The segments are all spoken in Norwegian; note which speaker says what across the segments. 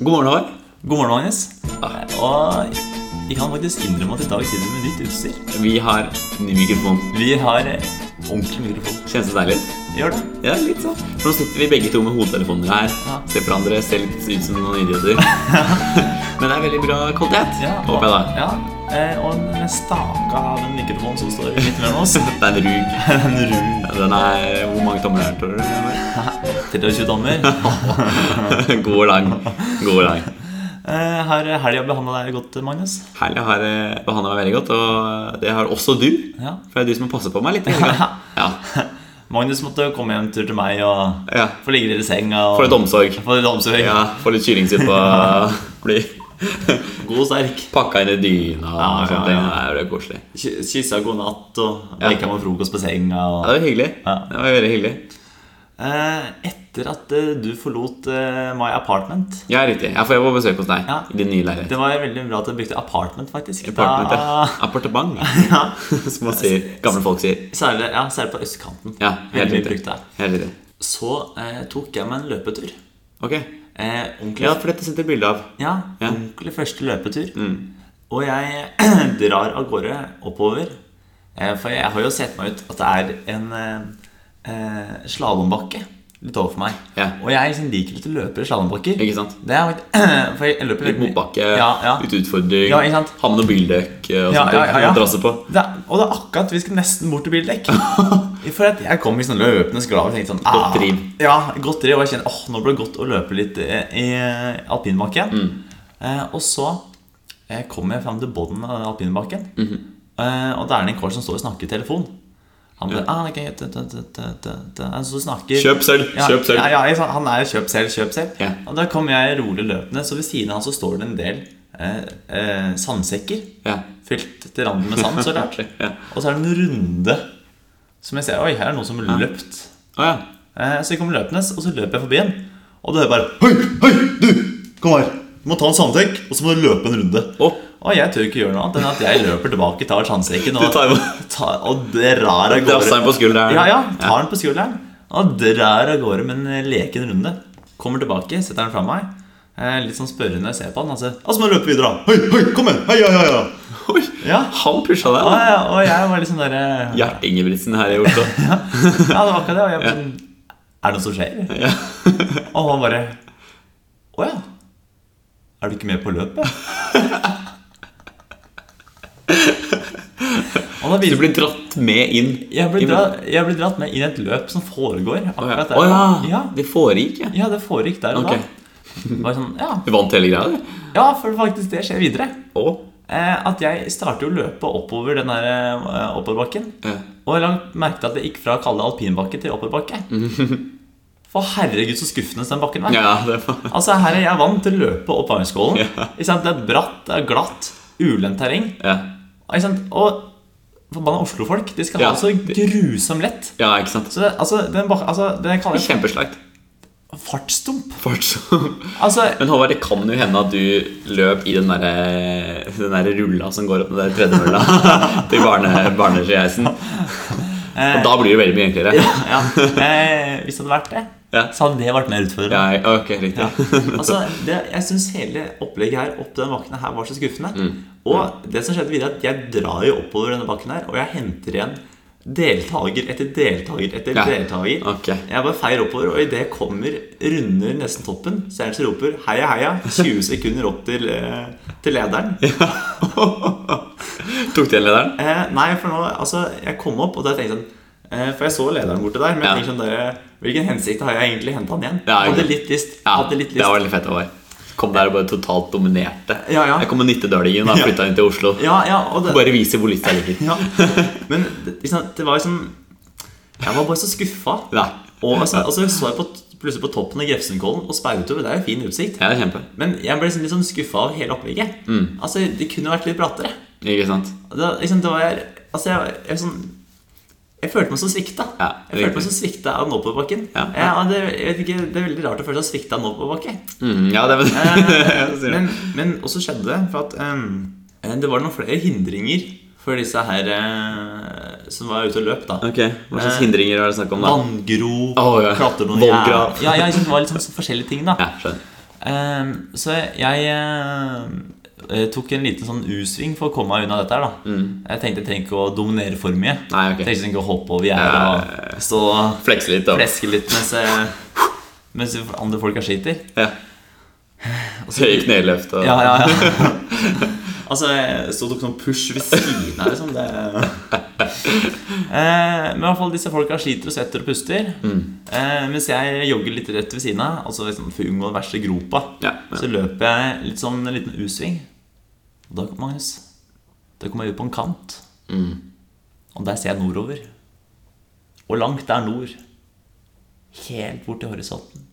Speaker 1: God morgen, Håvard.
Speaker 2: God morgen, Magnus. Og vi kan faktisk innrømme at i dag sitter vi med nytt utstyr.
Speaker 1: Vi har ny mikrofon.
Speaker 2: Vi har eh, ordentlig mikrofon.
Speaker 1: Kjennes det deilig?
Speaker 2: Gjør det?
Speaker 1: Ja, litt sånn. For nå sitter vi begge to med hodetelefoner her.
Speaker 2: Ja.
Speaker 1: Ser på hverandre, ser litt ut som noen idioter. Men det er veldig bra kvalitet,
Speaker 2: Ja,
Speaker 1: håper jeg da.
Speaker 2: Ja, og en stake av en mikrofon som står midt mellom oss.
Speaker 1: Det er en rug.
Speaker 2: En rug.
Speaker 1: Den er Hvor mange tommer er tror du?
Speaker 2: 23 tommer.
Speaker 1: God lang. God lang.
Speaker 2: Eh, Har helga behandla deg godt, Magnus?
Speaker 1: Helga har behandla meg veldig godt, og det har også du.
Speaker 2: Ja.
Speaker 1: For det er du som har passet på meg litt. Ja.
Speaker 2: Magnus måtte komme hjem tur til meg og
Speaker 1: ja.
Speaker 2: få ligge litt i senga. Og
Speaker 1: Få litt omsorg.
Speaker 2: Få litt omsorg.
Speaker 1: Ja, Få litt bli
Speaker 2: God og sterk.
Speaker 1: pakka inn i dyna og
Speaker 2: Ja, ja,
Speaker 1: sånne ting.
Speaker 2: ja.
Speaker 1: Det er koselig.
Speaker 2: Kyssa god natt og
Speaker 1: Ja.
Speaker 2: vekka med frokost på senga. Og...
Speaker 1: Ja, det var hyggelig.
Speaker 2: Ja.
Speaker 1: Det var veldig hyggelig.
Speaker 2: Eh, etter at eh, du forlot eh, My Apartment
Speaker 1: Ja, riktig. Jeg får jeg på besøk hos deg
Speaker 2: Ja.
Speaker 1: i din nye leilighet.
Speaker 2: Det var veldig bra at du brukte apartment, faktisk.
Speaker 1: Apartment,
Speaker 2: Da-
Speaker 1: ja. Appartement,
Speaker 2: ja.
Speaker 1: som man sier, gamle folk sier.
Speaker 2: Særlig, ja, særlig på østkanten.
Speaker 1: Ja, helt
Speaker 2: Veldig mye
Speaker 1: riktig.
Speaker 2: brukt der.
Speaker 1: Riktig.
Speaker 2: Så eh, tok jeg meg en løpetur.
Speaker 1: Ok.
Speaker 2: Eh,
Speaker 1: Ja, for dette sendte jeg bilde av.
Speaker 2: ja,
Speaker 1: Ja.
Speaker 2: ordentlig første løpetur.
Speaker 1: Mm.
Speaker 2: Og jeg drar av gårde oppover. Eh, for jeg har jo sett meg ut at det er en eh, eh, slalåmbakke litt overfor meg.
Speaker 1: Ja.
Speaker 2: Og jeg liksom liker litt å løpe i slalåmbakker. Er, for jeg løper
Speaker 1: Litt motbakke,
Speaker 2: Ja, ja.
Speaker 1: litt utfordring,
Speaker 2: Ja, ikke sant?
Speaker 1: ha med noe bildekk og sånt.
Speaker 2: ja, ja, ja.
Speaker 1: og drasse på.
Speaker 2: Det er, og det er akkurat vi skal nesten bort til bildekk. For at jeg kom i sånn løpende sklave og tenkte sånn
Speaker 1: Godt
Speaker 2: ah,
Speaker 1: driv.
Speaker 2: Ja, godt driv. Og jeg kjenner åh, nå blir det godt å løpe litt eh, i eh, alpinbakken.
Speaker 1: Mm.
Speaker 2: Eh, og så eh, kom jeg fram til bunnen av alpinbakken.
Speaker 1: Mhm.
Speaker 2: eh, og da er det en kar som står og snakker i telefon. Han bare ah, okay, t- t- t- t- Han snakker
Speaker 1: Kjøp selv,
Speaker 2: ja,
Speaker 1: kjøp selv.
Speaker 2: Ja, ja, han er kjøp selv, kjøp selv.
Speaker 1: Ja.
Speaker 2: Og da kommer jeg rolig løpende, så ved siden av han så står det en del eh, eh, sandsekker.
Speaker 1: Ja.
Speaker 2: Fylt til randen med sand, så klart.
Speaker 1: Ja.
Speaker 2: Og så er det en runde som jeg ser Oi, her er det noen som har løpt.
Speaker 1: Oh, ja.
Speaker 2: Eh, så jeg kommer løpende, og så løper jeg forbi en. Og du hører bare Hei, hei, du! Kom her. Du må ta en sandsekk, og så må du løpe en runde.
Speaker 1: Å.
Speaker 2: Og jeg tør ikke gjøre noe annet enn at jeg løper tilbake, tar sandsekken og,
Speaker 1: tar
Speaker 2: og drar av
Speaker 1: Drasser den på skulderen.
Speaker 2: Ja, ja, tar den på skulderen og drar av gårde med en leken runde. Kommer tilbake, setter den fra meg. Eh, litt sånn spørrende ser på den. Altså, og så må du løpe videre. Hei, hei, kom igjen! Hei, hei, hei.
Speaker 1: Oi,
Speaker 2: Ja.
Speaker 1: han pusha deg.
Speaker 2: Ja,
Speaker 1: da.
Speaker 2: og jeg var liksom derre
Speaker 1: Gjert Ingebrigtsen her i Oslo.
Speaker 2: Ja, det var akkurat det. Og jeg bare sånn Er det noe som skjer?
Speaker 1: Ja.
Speaker 2: Og han bare Å ja. Er du ikke med på løpet? Og da
Speaker 1: Du blir dratt med inn.
Speaker 2: jeg ble, dratt, jeg ble dratt med inn i et løp som foregår akkurat der.
Speaker 1: Oh, ja.
Speaker 2: ja.
Speaker 1: Det foregikk, ja.
Speaker 2: Ja, det foregikk der og
Speaker 1: okay.
Speaker 2: da. Sånn, ja.
Speaker 1: Du vant hele greia, du.
Speaker 2: ja, for faktisk det skjer videre.
Speaker 1: Oh.
Speaker 2: Eh, at jeg starter å løpe oppover den der eh, oppoverbakken.
Speaker 1: Ja.
Speaker 2: Og jeg merket at det gikk fra å kalle det alpinbakke til oppoverbakke. For herregud, så skuffende den bakken var.
Speaker 1: Ja, det var
Speaker 2: Altså, her er jeg vant til å løpe opp Vangskålen.
Speaker 1: Ja.
Speaker 2: Det er bratt, det er glatt, ulendt terreng.
Speaker 1: Ja,
Speaker 2: Og forbanna Oslo-folk, de skal ha det så grusomt lett.
Speaker 1: ja ikke sant.
Speaker 2: Så det, altså, den, altså, den jeg kaller
Speaker 1: Kjempeslakt.
Speaker 2: fartsstump.
Speaker 1: Fartsdump.
Speaker 2: Altså,
Speaker 1: Men Håvard, det kan jo hende at du løp i den derre der rulla som går opp den tredjemølla til barne, barnesjeisen. Og da blir det veldig mye enklere.
Speaker 2: ja, ja. Eh, hvis det hadde vært det,
Speaker 1: Ja.
Speaker 2: så hadde det vært mer utfordrende.
Speaker 1: Ja, ok, riktig.
Speaker 2: Altså, det, jeg syns hele opplegget her opp den bakken her var så skuffende.
Speaker 1: Mm.
Speaker 2: Og det som skjedde videre, at jeg drar jo oppover denne bakken her, og jeg henter igjen deltaker etter deltaker etter
Speaker 1: Ja.
Speaker 2: deltaker.
Speaker 1: Okay.
Speaker 2: Jeg bare feier oppover, og idet jeg kommer runder nesten toppen, så er det som roper 'heia, heia'. 20 sekunder opp til, eh, til lederen.
Speaker 1: Tok du igjen lederen?
Speaker 2: Eh, nei, for nå, altså, jeg kom opp, og da tenkte jeg sånn eh, For jeg så lederen borte der, men jeg
Speaker 1: Ja.
Speaker 2: tenkte sånn der, hvilken hensikt har jeg egentlig henta han igjen?
Speaker 1: Ja,
Speaker 2: hadde litt lyst.
Speaker 1: Ja,
Speaker 2: hadde litt
Speaker 1: det var veldig fett. Håvard. Kom der og bare totalt dominerte.
Speaker 2: Ja, ja.
Speaker 1: Jeg kom med nyttedølingen og
Speaker 2: Ja.
Speaker 1: flytta inn til Oslo.
Speaker 2: Ja, ja, det,
Speaker 1: Bare vise hvor lyst jeg liker.
Speaker 2: ja. Men det, det var liksom Jeg var bare så skuffa.
Speaker 1: Nei.
Speaker 2: Og altså, altså så jeg på, plutselig på toppen av Grefsenkollen og speide. Det er jo fin utsikt.
Speaker 1: Ja, kjempe.
Speaker 2: Men jeg ble liksom litt sånn skuffa av hele opplegget.
Speaker 1: Mm.
Speaker 2: Altså, Det kunne vært litt brattere.
Speaker 1: Ikke sant?
Speaker 2: Det, liksom, det var, altså, jeg, jeg, sånn, jeg følte meg så svikta.
Speaker 1: Ja,
Speaker 2: jeg følte meg
Speaker 1: som
Speaker 2: så svikta av nåpåbakken. Ja,
Speaker 1: Ja.
Speaker 2: Ja, det, ikke, det er veldig rart å føle seg svikta av en.
Speaker 1: Mm, ja, det
Speaker 2: Eh, men, men også skjedde det for at eh, det var noen flere hindringer for disse her uh, som var ute og løp. da
Speaker 1: Ok, Hva slags
Speaker 2: uh,
Speaker 1: hindringer var det snakk om da?
Speaker 2: Vanngrop,
Speaker 1: oh, ja.
Speaker 2: klatre noen gjær- Ja, ja, det var litt sånn forskjellige ting. da
Speaker 1: Ja, skjønner.
Speaker 2: Ehm, så jeg eh, tok en liten sånn U-sving for å komme meg unna dette her. da Jeg tenkte jeg trenger ikke å dominere for mye.
Speaker 1: Mm. Nei, ok.
Speaker 2: Jeg tenkte ikke å hoppe over gjerdet og stå og
Speaker 1: Flekse litt,
Speaker 2: fleske litt mens, jeg- mens andre folk er skiter.
Speaker 1: Ja. Høye kneløft og
Speaker 2: Ja, ja, ja. altså, jeg sto og tok sånn push ved siden her, liksom. Det... Eh, men i hvert fall disse folka sliter og svetter og puster. Eh, mens jeg jogger litt rett ved siden av, altså liksom for å unngå den verste gropa.
Speaker 1: Ja, ja.
Speaker 2: Så løper jeg litt sånn en liten U-sving. Og da, Magnus, da kommer jeg ut på en kant. Og der ser jeg nordover. Og langt der nord, helt bort til horisonten,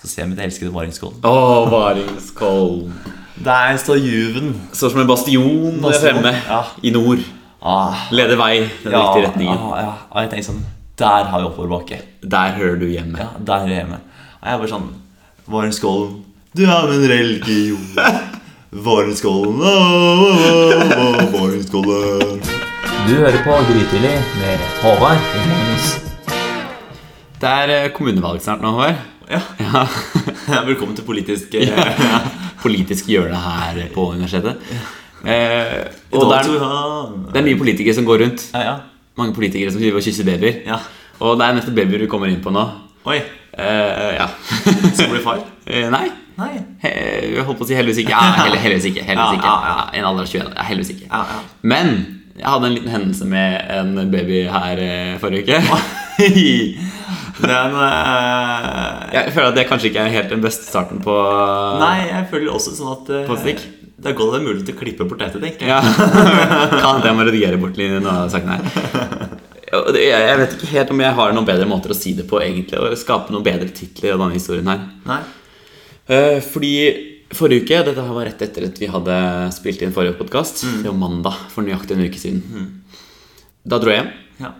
Speaker 2: så ser jeg mitt elskede Varingskollen.
Speaker 1: Å, Varingskollen.
Speaker 2: Der står Juven.
Speaker 1: Står som en bastion der
Speaker 2: Bastion,
Speaker 1: fremme
Speaker 2: ja.
Speaker 1: i nord.
Speaker 2: Ah,
Speaker 1: Leder vei den
Speaker 2: ja,
Speaker 1: riktige retningen.
Speaker 2: Ah, ja. Og jeg tenker sånn Der har vi oppoverbakke.
Speaker 1: Der hører du hjemme.
Speaker 2: Ja, der er jeg hjemme. Og jeg bare sånn Varingskollen, du er min religion. Åh, Varingskollen.
Speaker 3: Du hører på Grytidlig med Håvard og Magnus.
Speaker 1: Det er eh, kommunevalg snart nå, Håvard.
Speaker 2: Ja.
Speaker 1: Ja.
Speaker 2: Velkommen til politisk ja.
Speaker 1: Politisk hjørne her på universitetet. Eh, og det er, det er mye politikere som går rundt.
Speaker 2: Ja, ja.
Speaker 1: Mange politikere som driver og kysser babyer. Og det er nettopp babyer vi kommer inn på nå.
Speaker 2: Oi,
Speaker 1: Eh, ja.
Speaker 2: skal du bli far?
Speaker 1: Eh, nei.
Speaker 2: Nei.
Speaker 1: He, jeg holdt på å si heldigvis ikke. Ja, heller, heldigvis ikke. Heldigvis ikke.
Speaker 2: ja, ja.
Speaker 1: En alder av 21. Ja, heldigvis ikke. Men jeg hadde en liten hendelse med en baby her forrige uke.
Speaker 2: Den uh,
Speaker 1: Jeg føler at det kanskje ikke er helt den beste starten på
Speaker 2: Nei, jeg føler også sånn at uh,
Speaker 1: På stikk?
Speaker 2: Det mulig til å klippe bort dette, tenker jeg.
Speaker 1: Ja. Kan jeg må redigere bort litt noe av saken her. Jeg vet ikke helt om jeg har noen bedre måter å si det på, egentlig. Og skape noen bedre titler i denne historien her.
Speaker 2: Nei?
Speaker 1: Eh, Fordi forrige uke, dette var rett etter at vi hadde spilt inn forrige podkast, det var mandag for nøyaktig en uke siden. Da dro jeg hjem.
Speaker 2: Ja.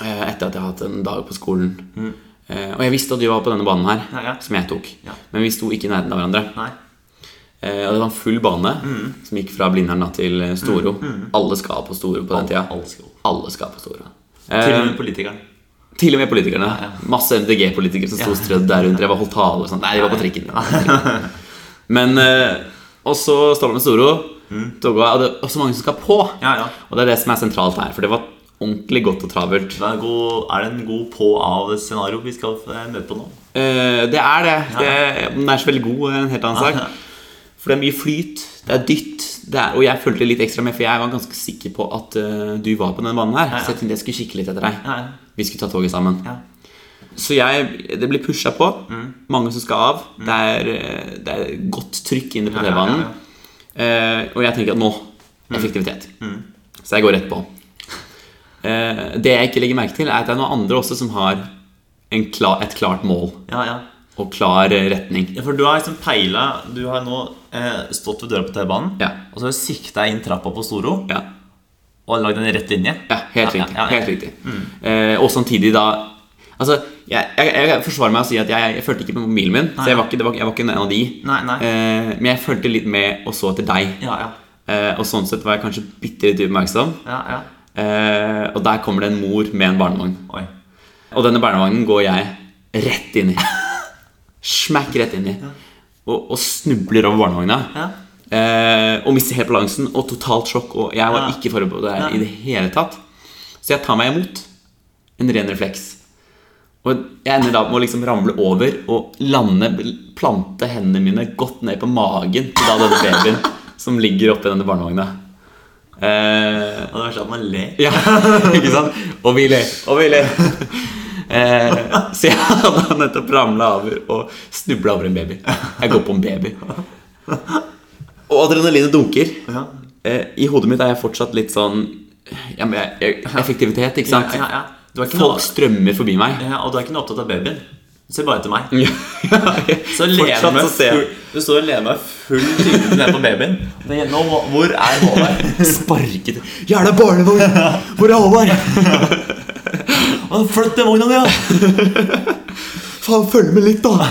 Speaker 1: eh, etter at jeg har hatt en dag på skolen. Mm. og jeg visste at du var på denne banen her,
Speaker 2: Ja, ja.
Speaker 1: som jeg tok.
Speaker 2: Ja.
Speaker 1: Men vi sto ikke i nærheten av hverandre.
Speaker 2: Nei.
Speaker 1: Eh, og det var en full bane som gikk fra Blindern til til Mm. Storo. Alle skal på Storo på den tida.
Speaker 2: Alle skal.
Speaker 1: Alle skal på Storo.
Speaker 2: Til og
Speaker 1: Eh,
Speaker 2: med politikeren.
Speaker 1: til og med politikerne.
Speaker 2: ja.
Speaker 1: Masse MDG-politikere som sto strødd der rundt. Jeg var holdt tale og sånt. Nei, de var på trikken. Men eh, Og så står det med Storo. Toget, og det er også mange som skal på. Og det er det som er sentralt her. For det var ordentlig godt og travelt.
Speaker 2: Det er, god, er det en god på-av-scenario vi skal eh, møte på nå?
Speaker 1: Eh, det er det. det. Den er så veldig god, en helt annen sak. For det er mye flyt, det er dytt. Det er, og jeg følte litt ekstra med, for jeg var ganske sikker på at uh, du var på denne banen her.
Speaker 2: Ja, ja.
Speaker 1: Så jeg tenkte jeg skulle kikke litt etter deg.
Speaker 2: Ja.
Speaker 1: Vi skulle ta toget sammen.
Speaker 2: Ja.
Speaker 1: Så jeg, det blir pusha på.
Speaker 2: Mm.
Speaker 1: Mange som skal av. Det, er, eh, det er godt trykk inne på T-banen. Eh, og jeg tenker at nå effektivitet.
Speaker 2: Mm.
Speaker 1: Så jeg går rett på. Uh, det jeg ikke legger merke til, er at det er noen andre også som har en klar, et klart mål
Speaker 2: ja, ja.
Speaker 1: og klar retning.
Speaker 2: Ja, for du har liksom peila Du har nå eh, stått ved døra på T-banen,
Speaker 1: Ja.
Speaker 2: og så har du sikta inn trappa på Storo
Speaker 1: Ja,
Speaker 2: og lagd en rett linje.
Speaker 1: ja helt
Speaker 2: Ja, ja,
Speaker 1: riktig.
Speaker 2: ja, ja.
Speaker 1: Helt riktig. Eh, og samtidig da Altså, jeg, jeg, jeg forsvarer meg å si at jeg, jeg fulgte ikke på mobilen min. Så jeg var ikke, det var, jeg var ikke en av de.
Speaker 2: Nei, nei.
Speaker 1: Eh, men jeg fulgte litt med og så etter deg.
Speaker 2: Ja, ja.
Speaker 1: Eh, og sånn sett var jeg kanskje bitte litt oppmerksom.
Speaker 2: ja, ja.
Speaker 1: Eh, og der kommer det en mor med en barnevogn.
Speaker 2: Oi.
Speaker 1: Og denne barnevognen går jeg rett inn i. Smack rett inn i. Og, og snubler over barnevogna.
Speaker 2: Ja.
Speaker 1: Eh, og mister helt balansen og totalt sjokk. Og jeg var ikke forberedt på det her i det hele tatt. Så jeg tar meg imot. En ren refleks. Og jeg ender da med å liksom ramle over og lande, plante hendene mine godt ned på magen til da denne babyen som ligger oppi denne barnevogna. Eh,
Speaker 2: Og det verste er at man ler.
Speaker 1: ja, ikke sant? Og vi ler, og vi ler. Eh, så jeg hadde nettopp ramla over og snubla over en baby. Jeg går på en baby. Og adrenalinet dunker. Eh, I hodet mitt er jeg fortsatt litt sånn ja, men jeg, Effektivitet, ikke sant? Folk strømmer forbi meg.
Speaker 2: og du er ikke noe opptatt av babyen. Se bare til meg. Så lener meg full, du står og lener meg full tyngde ned på babyen. Det, nå, hvor er Håvard?
Speaker 1: sparket Jævla barnevogn! Hvor er Håvard?
Speaker 2: Å, Flytt den vogna di, da!
Speaker 1: Faen, følg med litt, da!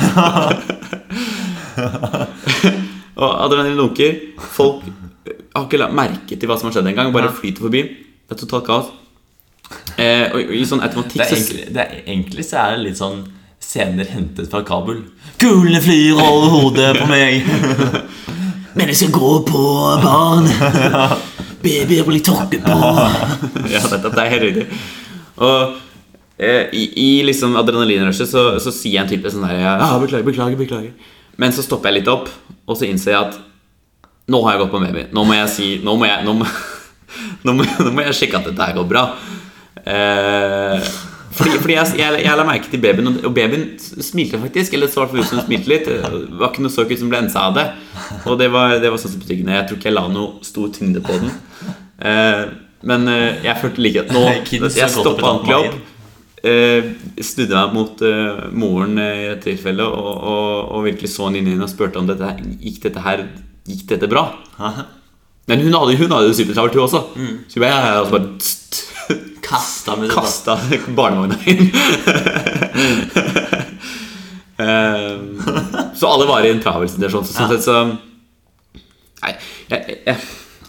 Speaker 1: og adrenalin dunker. Folk har ikke lagt merke til hva som har skjedd engang. Bare flyter forbi. Det er totalt kaos. Eh, og i sånn automatikk
Speaker 2: Det er egentlig, det er, egentlig så er det litt sånn Scener hentet fra Kabul. Kulene flyr over hodet på meg.
Speaker 1: Men jeg skal gå på barn. Babyer blir tråkket på. ja, dette det er helt riktig. Og eh, i, i liksom adrenalinrushet så, så sier jeg en type sånn der ja, beklager, beklager, beklager. Men så stopper jeg litt opp, og så innser jeg at nå har jeg gått på baby. Nå må jeg si Nå må jeg, nå må, nå må, nå må jeg sjekke at dette her går bra. Eh, fordi, fordi jeg, jeg, jeg la merke til babyen, og- babyen smilte faktisk. Eller fall ut som smilte litt. Det var ikke noe så ut som ble ensa av det. Og det var, det var sånn som betryggende. Jeg tror ikke jeg la noe stor tyngde på den. Eh, men eh, jeg følte like at nå Jeg stoppa ordentlig opp. Eh, snudde meg mot eh, moren eh, i et tilfelle og, og, og virkelig så inn i henne og spurte om dette, gikk dette her Gikk dette bra. Men hun hadde, hun hadde jo supertravelt, hun også. Så jeg, jeg, jeg bare
Speaker 2: Kasta med
Speaker 1: kasta barnevogna inn. Ehm, så alle var i en travel situasjon. Så, sånn sett så Nei, jeg, jeg,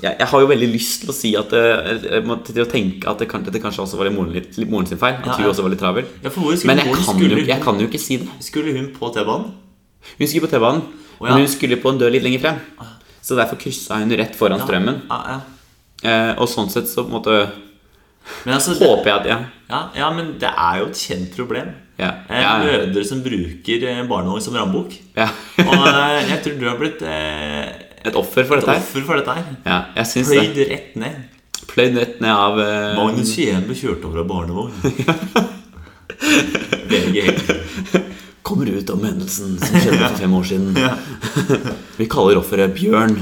Speaker 1: jeg, jeg har jo veldig lyst til å si at eh, til å tenke at det, kan, dette kanskje også var moren, litt, moren sin feil. At
Speaker 2: Ja,
Speaker 1: hun også var litt travel.
Speaker 2: Ja,
Speaker 1: Men kan, jo, jeg kan jo ikke si det.
Speaker 2: Skulle hun på T-banen?
Speaker 1: Hun skulle på T-banen,
Speaker 2: oh, ja.
Speaker 1: men hun skulle på en dør litt lenger frem. Så derfor kryssa hun rett foran strømmen.
Speaker 2: Ja, ja.
Speaker 1: Eh, og sånn sett så på en måte
Speaker 2: altså, det,
Speaker 1: håper jeg at Ja.
Speaker 2: ja, men det er jo et kjent problem.
Speaker 1: Ja,
Speaker 2: Eh,
Speaker 1: ja.
Speaker 2: Mødre som bruker barnehage som
Speaker 1: ja.
Speaker 2: Og eh, jeg tror du har blitt eh,
Speaker 1: Et offer for
Speaker 2: et
Speaker 1: dette her.
Speaker 2: offer for dette her.
Speaker 1: Ja, jeg syns det.
Speaker 2: Pløyd rett ned.
Speaker 1: Pløyd rett ned av eh,
Speaker 2: Magnus Skien ble kjørt over av barnevogn. VG
Speaker 1: kommer ut om hendelsen som skjedde for fem år siden. Vi kaller offeret Bjørn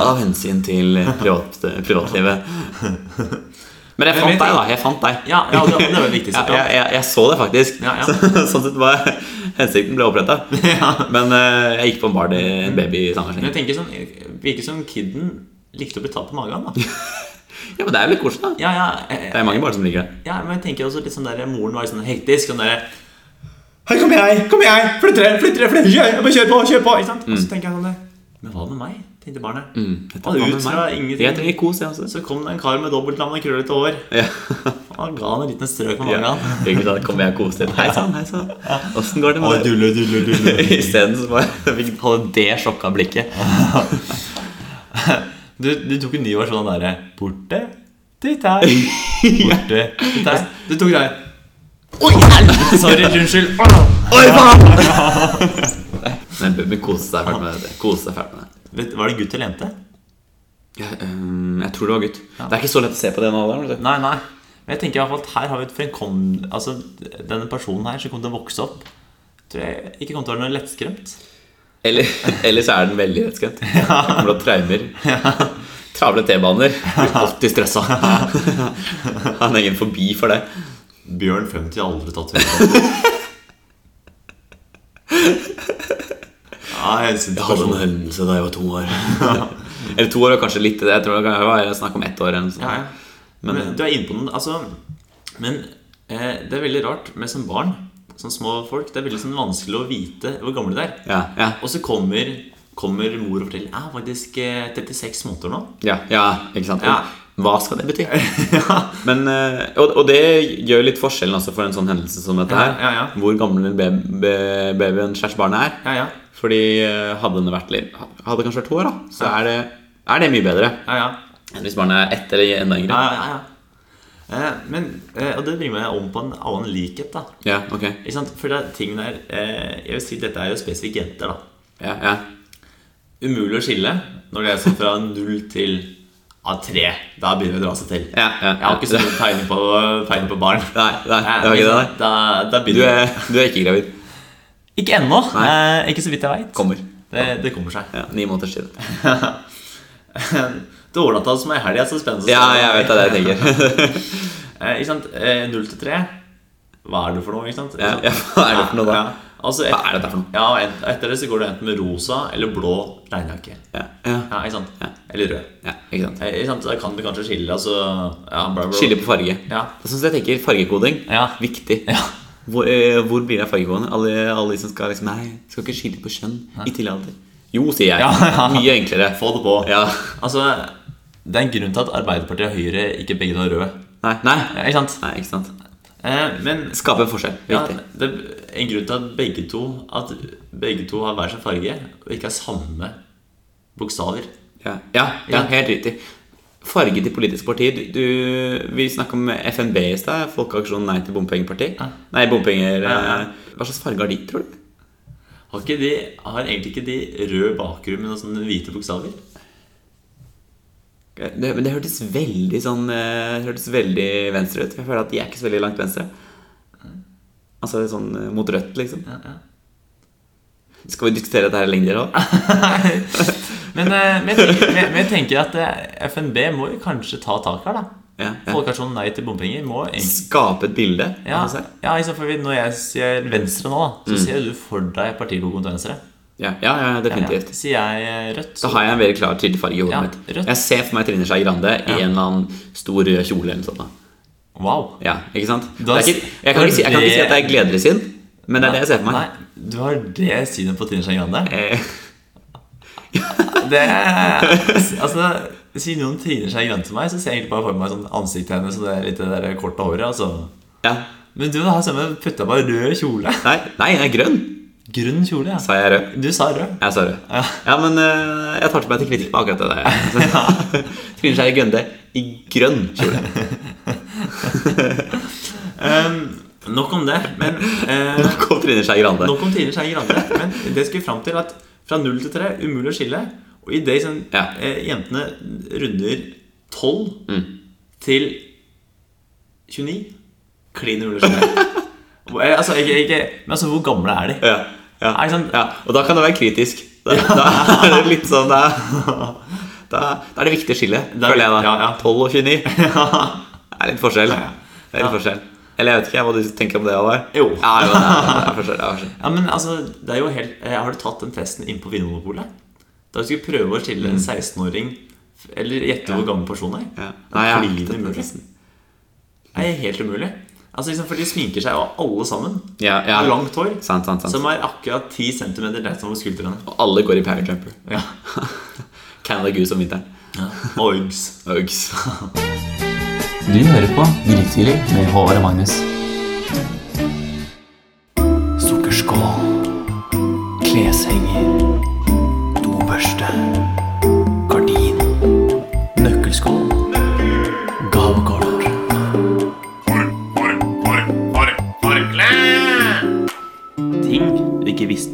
Speaker 1: av hensyn til privat, privatlivet. Men jeg fant deg, da. Jeg fant deg.
Speaker 2: Ja, ja det, det var det
Speaker 1: Ja,
Speaker 2: viktigste.
Speaker 1: jeg, jeg, jeg så det faktisk.
Speaker 2: Ja, ja.
Speaker 1: sånn sett var hensikten ble oppretta. Men uh, jeg gikk på en bar til en baby i samme sleng.
Speaker 2: jeg sånn Virker som kiden likte å bli tatt på magen. da
Speaker 1: Ja, men det er jo litt koselig, da.
Speaker 2: Ja, ja, eh,
Speaker 1: Det er mange barn som liker det.
Speaker 2: ja, men jeg tenker også litt sånn der Moren var litt sånn hektisk. Sånn der Hei, kom jeg! Kom jeg! Flytt dere! Flytt dere! flytt dere! Kjør på! Kjør på! Ikke sant? Og så tenker jeg sånn det Men hva med meg? Tenkte barnet.
Speaker 1: Mm,
Speaker 2: Og ut fra ingenting.
Speaker 1: Jeg trenger kos, jeg også.
Speaker 2: Så kom det en kar med dobbeltnavn og krøllete hår.
Speaker 1: Ja.
Speaker 2: Og han ga han en liten strøk med
Speaker 1: Ja.
Speaker 2: magen.
Speaker 1: Da kommer jeg og koser litt. Hei sann, hei sann. Åssen går det med deg? Isteden så bare fikk holde det sjokka blikket.
Speaker 2: Du, du tok en ny versjon av den derre Borte, ditt her. Borte, ditt her. Du tok den. Oi, helvete! Sorry, unnskyld.
Speaker 1: Oi, faen! Men kose seg fælt med det. Kose seg fælt med det.
Speaker 2: Var det gutt eller jente?
Speaker 1: Jeg, øhm, jeg tror det var gutt. Det er ikke så lett å se på det nå.
Speaker 2: Nei, nei. Men jeg tenker i hvert fall her har vi et fremkom... Altså, denne personen her som kommer til å vokse opp, tror jeg ikke kommer til å være noe lettskremt.
Speaker 1: Eller, eller så er den veldig lettskremt. Ja. til traumer. Ja. Travle T-baner. Blir alltid stressa. Han er egen forbi for det.
Speaker 2: Bjørn 50 har aldri tatt høyde. Ja, jeg
Speaker 1: Jeg hadde en hendelse da jeg var to år. Eller to år og kanskje litt. det Jeg tror det var snakk om ett år. Eller sånt.
Speaker 2: Ja, ja. Men, du er inne på noe altså, Men eh, det er veldig rart med som barn, som små folk. Det er veldig sånn vanskelig å vite hvor gamle de er.
Speaker 1: Ja, ja,
Speaker 2: Og så kommer, kommer mor og forteller Jeg er faktisk eh, 36 måneder nå.
Speaker 1: ja, ja, ikke sant?
Speaker 2: Ja.
Speaker 1: Hva skal det bety? Men, eh, og, og det gjør litt forskjellen altså, for en sånn hendelse som dette her.
Speaker 2: Ja, ja, ja.
Speaker 1: Hvor gammel babyen slash barnet er.
Speaker 2: Ja, ja.
Speaker 1: Fordi eh, hadde den vært litt Hadde kanskje vært to år, da, så er, det, er det mye bedre
Speaker 2: ja, ja.
Speaker 1: enn hvis barnet er ett eller enda yngre.
Speaker 2: ja, ja, ja. Eh, men, eh, og det bringer meg om på en annen likhet. da
Speaker 1: Ja, ok.
Speaker 2: Ikke sant? For det er ting der eh, Jeg vil si Dette er jo spesifikt jenter. da
Speaker 1: Ja, ja.
Speaker 2: Umulig å skille når det er sånn fra null til A3. Da begynner det å dra seg til.
Speaker 1: ja, ja.
Speaker 2: Jeg har ikke så god tegning på, tegning på barn.
Speaker 1: Nei, nei, ikke det, nei.
Speaker 2: Da, da
Speaker 1: Du er, du er ikke gravid.
Speaker 2: Ikke ennå. Eh, ikke så vidt jeg veit.
Speaker 1: Kommer.
Speaker 2: Det, det kommer seg.
Speaker 1: Ja, Ni måneders tid.
Speaker 2: Det overnatta hos meg i helga, så spennende.
Speaker 1: Ja, jeg vet det er det jeg tenker.
Speaker 2: Eh, ikke sant? Eh, Null til tre. Hva er det for noe? ikke sant?
Speaker 1: Ja, ja, hva er det for noe da?
Speaker 2: Altså, et,
Speaker 1: Hva er dette for noe?
Speaker 2: Ja, et, Etter det så går det enten med rosa eller blå regnjakke.
Speaker 1: Ja, ja,
Speaker 2: Ja, ikke sant?
Speaker 1: Ja.
Speaker 2: Eller rød.
Speaker 1: ja ikke sant.
Speaker 2: Eh, Ikke sant? Da kan det kanskje skille. Altså, ja, bla, bla.
Speaker 1: Skille på farge.
Speaker 2: Ja.
Speaker 1: Det syns jeg tenker fargekoding
Speaker 2: Ja.
Speaker 1: viktig.
Speaker 2: Ja.
Speaker 1: Hvor, eh, hvor blir det av fargekodene? Alle, alle de som skal liksom Nei, skal ikke skille på kjønn i tidlig alder. Jo, sier jeg.
Speaker 2: Ja.
Speaker 1: Mye enklere.
Speaker 2: Få det på.
Speaker 1: Ja.
Speaker 2: Altså, det er en grunn til at Arbeiderpartiet og Høyre ikke begge er røde.
Speaker 1: Nei, nei.
Speaker 2: Ja, ikke sant?
Speaker 1: Nei, ikke sant.
Speaker 2: Eh, men
Speaker 1: Skape forskjell.
Speaker 2: ja, det er en grunn til at begge to At begge to har hver sin farge, og ikke har samme bokstaver.
Speaker 1: Ja, ja, ja helt riktig. Farge til politiske partier. Du, vi snakka om FNB i stad. Folkeaksjonen Nei til bompengeparti. Nei, bompenger eh, Hva slags farge har de, tror du?
Speaker 2: Har, ikke de, har egentlig ikke de rød bakgrunn med noen sånne hvite bokstaver?
Speaker 1: Det, men det hørtes veldig sånn eh, Det hørtes veldig venstre ut. Jeg føler at de er ikke så veldig langt venstre. Altså sånn eh, mot rødt, liksom.
Speaker 2: Ja, ja.
Speaker 1: Skal vi diskutere dette her lenger òg?
Speaker 2: Men, vi men, tenker, tenker at eh, FNB må jo kanskje ta tak her, da.
Speaker 1: Ja, ja.
Speaker 2: Folkeaksjonen Nei til bompenger må egentlig
Speaker 1: Skape et bilde.
Speaker 2: Ja,
Speaker 1: si.
Speaker 2: ja liksom, for Når jeg sier Venstre nå, da, så
Speaker 1: Mm.
Speaker 2: ser du for deg partilogoen til Venstre.
Speaker 1: Ja, ja, ja,
Speaker 2: Ja,
Speaker 1: definitivt.
Speaker 2: Sier jeg eh, rødt,
Speaker 1: Så har jeg en veldig klar tydelig farge i hodet
Speaker 2: Ja,
Speaker 1: mitt.
Speaker 2: rødt.
Speaker 1: Jeg ser for meg Trine Skei Grande i en eller annen stor rød kjole eller noe sånt.
Speaker 2: Wow.
Speaker 1: Ja, ikke sant?
Speaker 2: Da-
Speaker 1: det er ikke, jeg, kan ikke si, jeg kan ikke si at det er gledessyn, men det er det jeg ser for meg.
Speaker 2: Nei, du har det synet på Trine Skei Grande?
Speaker 1: Eh,
Speaker 2: Det er, altså, siden noen triner Trine Skei Grande til meg, så ser jeg egentlig bare for meg sånn ansiktet hennes og det litt det der korte håret. Altså.
Speaker 1: ja.
Speaker 2: Men du har samme putta på rød kjole.
Speaker 1: Nei, nei, jeg er grønn.
Speaker 2: Grønn kjole, ja.
Speaker 1: Sa jeg rød?
Speaker 2: Du sa rød.
Speaker 1: Jeg sa rød.
Speaker 2: Ja.
Speaker 1: Ja, men uh, jeg tar til meg til kritikk på akkurat det der. Trine Skei grønne i grønn kjole.
Speaker 2: Um, nok om det. Men uh,
Speaker 1: nok om Trine Skei Grande.
Speaker 2: Nok om Trine Skei Grande. Men det skal vi fram til at fra null til tre umulig å skille. Og i det sånn,
Speaker 1: Ja.
Speaker 2: eh, jentene runder 12
Speaker 1: Mm.
Speaker 2: til 29 Klin umulig å skille. Eh, altså, ikke, ikke, men altså, hvor gamle er de?
Speaker 1: Ja, ja,
Speaker 2: sånn-
Speaker 1: ja. Og da kan det være kritisk. Da, da er det litt sånn da, da, da er det viktig å skille,
Speaker 2: er
Speaker 1: føler jeg da.
Speaker 2: ja, ja.
Speaker 1: 12 og 29. Det er litt forskjell. Det er litt forskjell. Eller jeg vet ikke hva du tenker om det, Håvard.
Speaker 2: Jo.
Speaker 1: Ja, jo, det er, det er forskjell. Det er forskjell.
Speaker 2: Ja, men altså, det er jo helt eh, Har du tatt den testen inn på Vinmonopolet? Da du skulle prøve å skille en 16-åring Eller gjette hvor gammel personen er?
Speaker 1: Mm. Ja. Nei, jeg har ikke tatt den testen.
Speaker 2: Det er helt umulig. Altså, liksom, For de sminker seg jo alle sammen.
Speaker 1: Ja, ja.
Speaker 2: Med langt hår.
Speaker 1: Sant, sant, sant.
Speaker 2: Som er akkurat 10 cm rett over skuldrene.
Speaker 1: Og alle går i parajumper.
Speaker 2: Ja.
Speaker 1: Canada Goose om vinteren.
Speaker 2: Oigs.
Speaker 1: Uggs.
Speaker 3: Du hører på Grytidlig med Håvard og Magnus.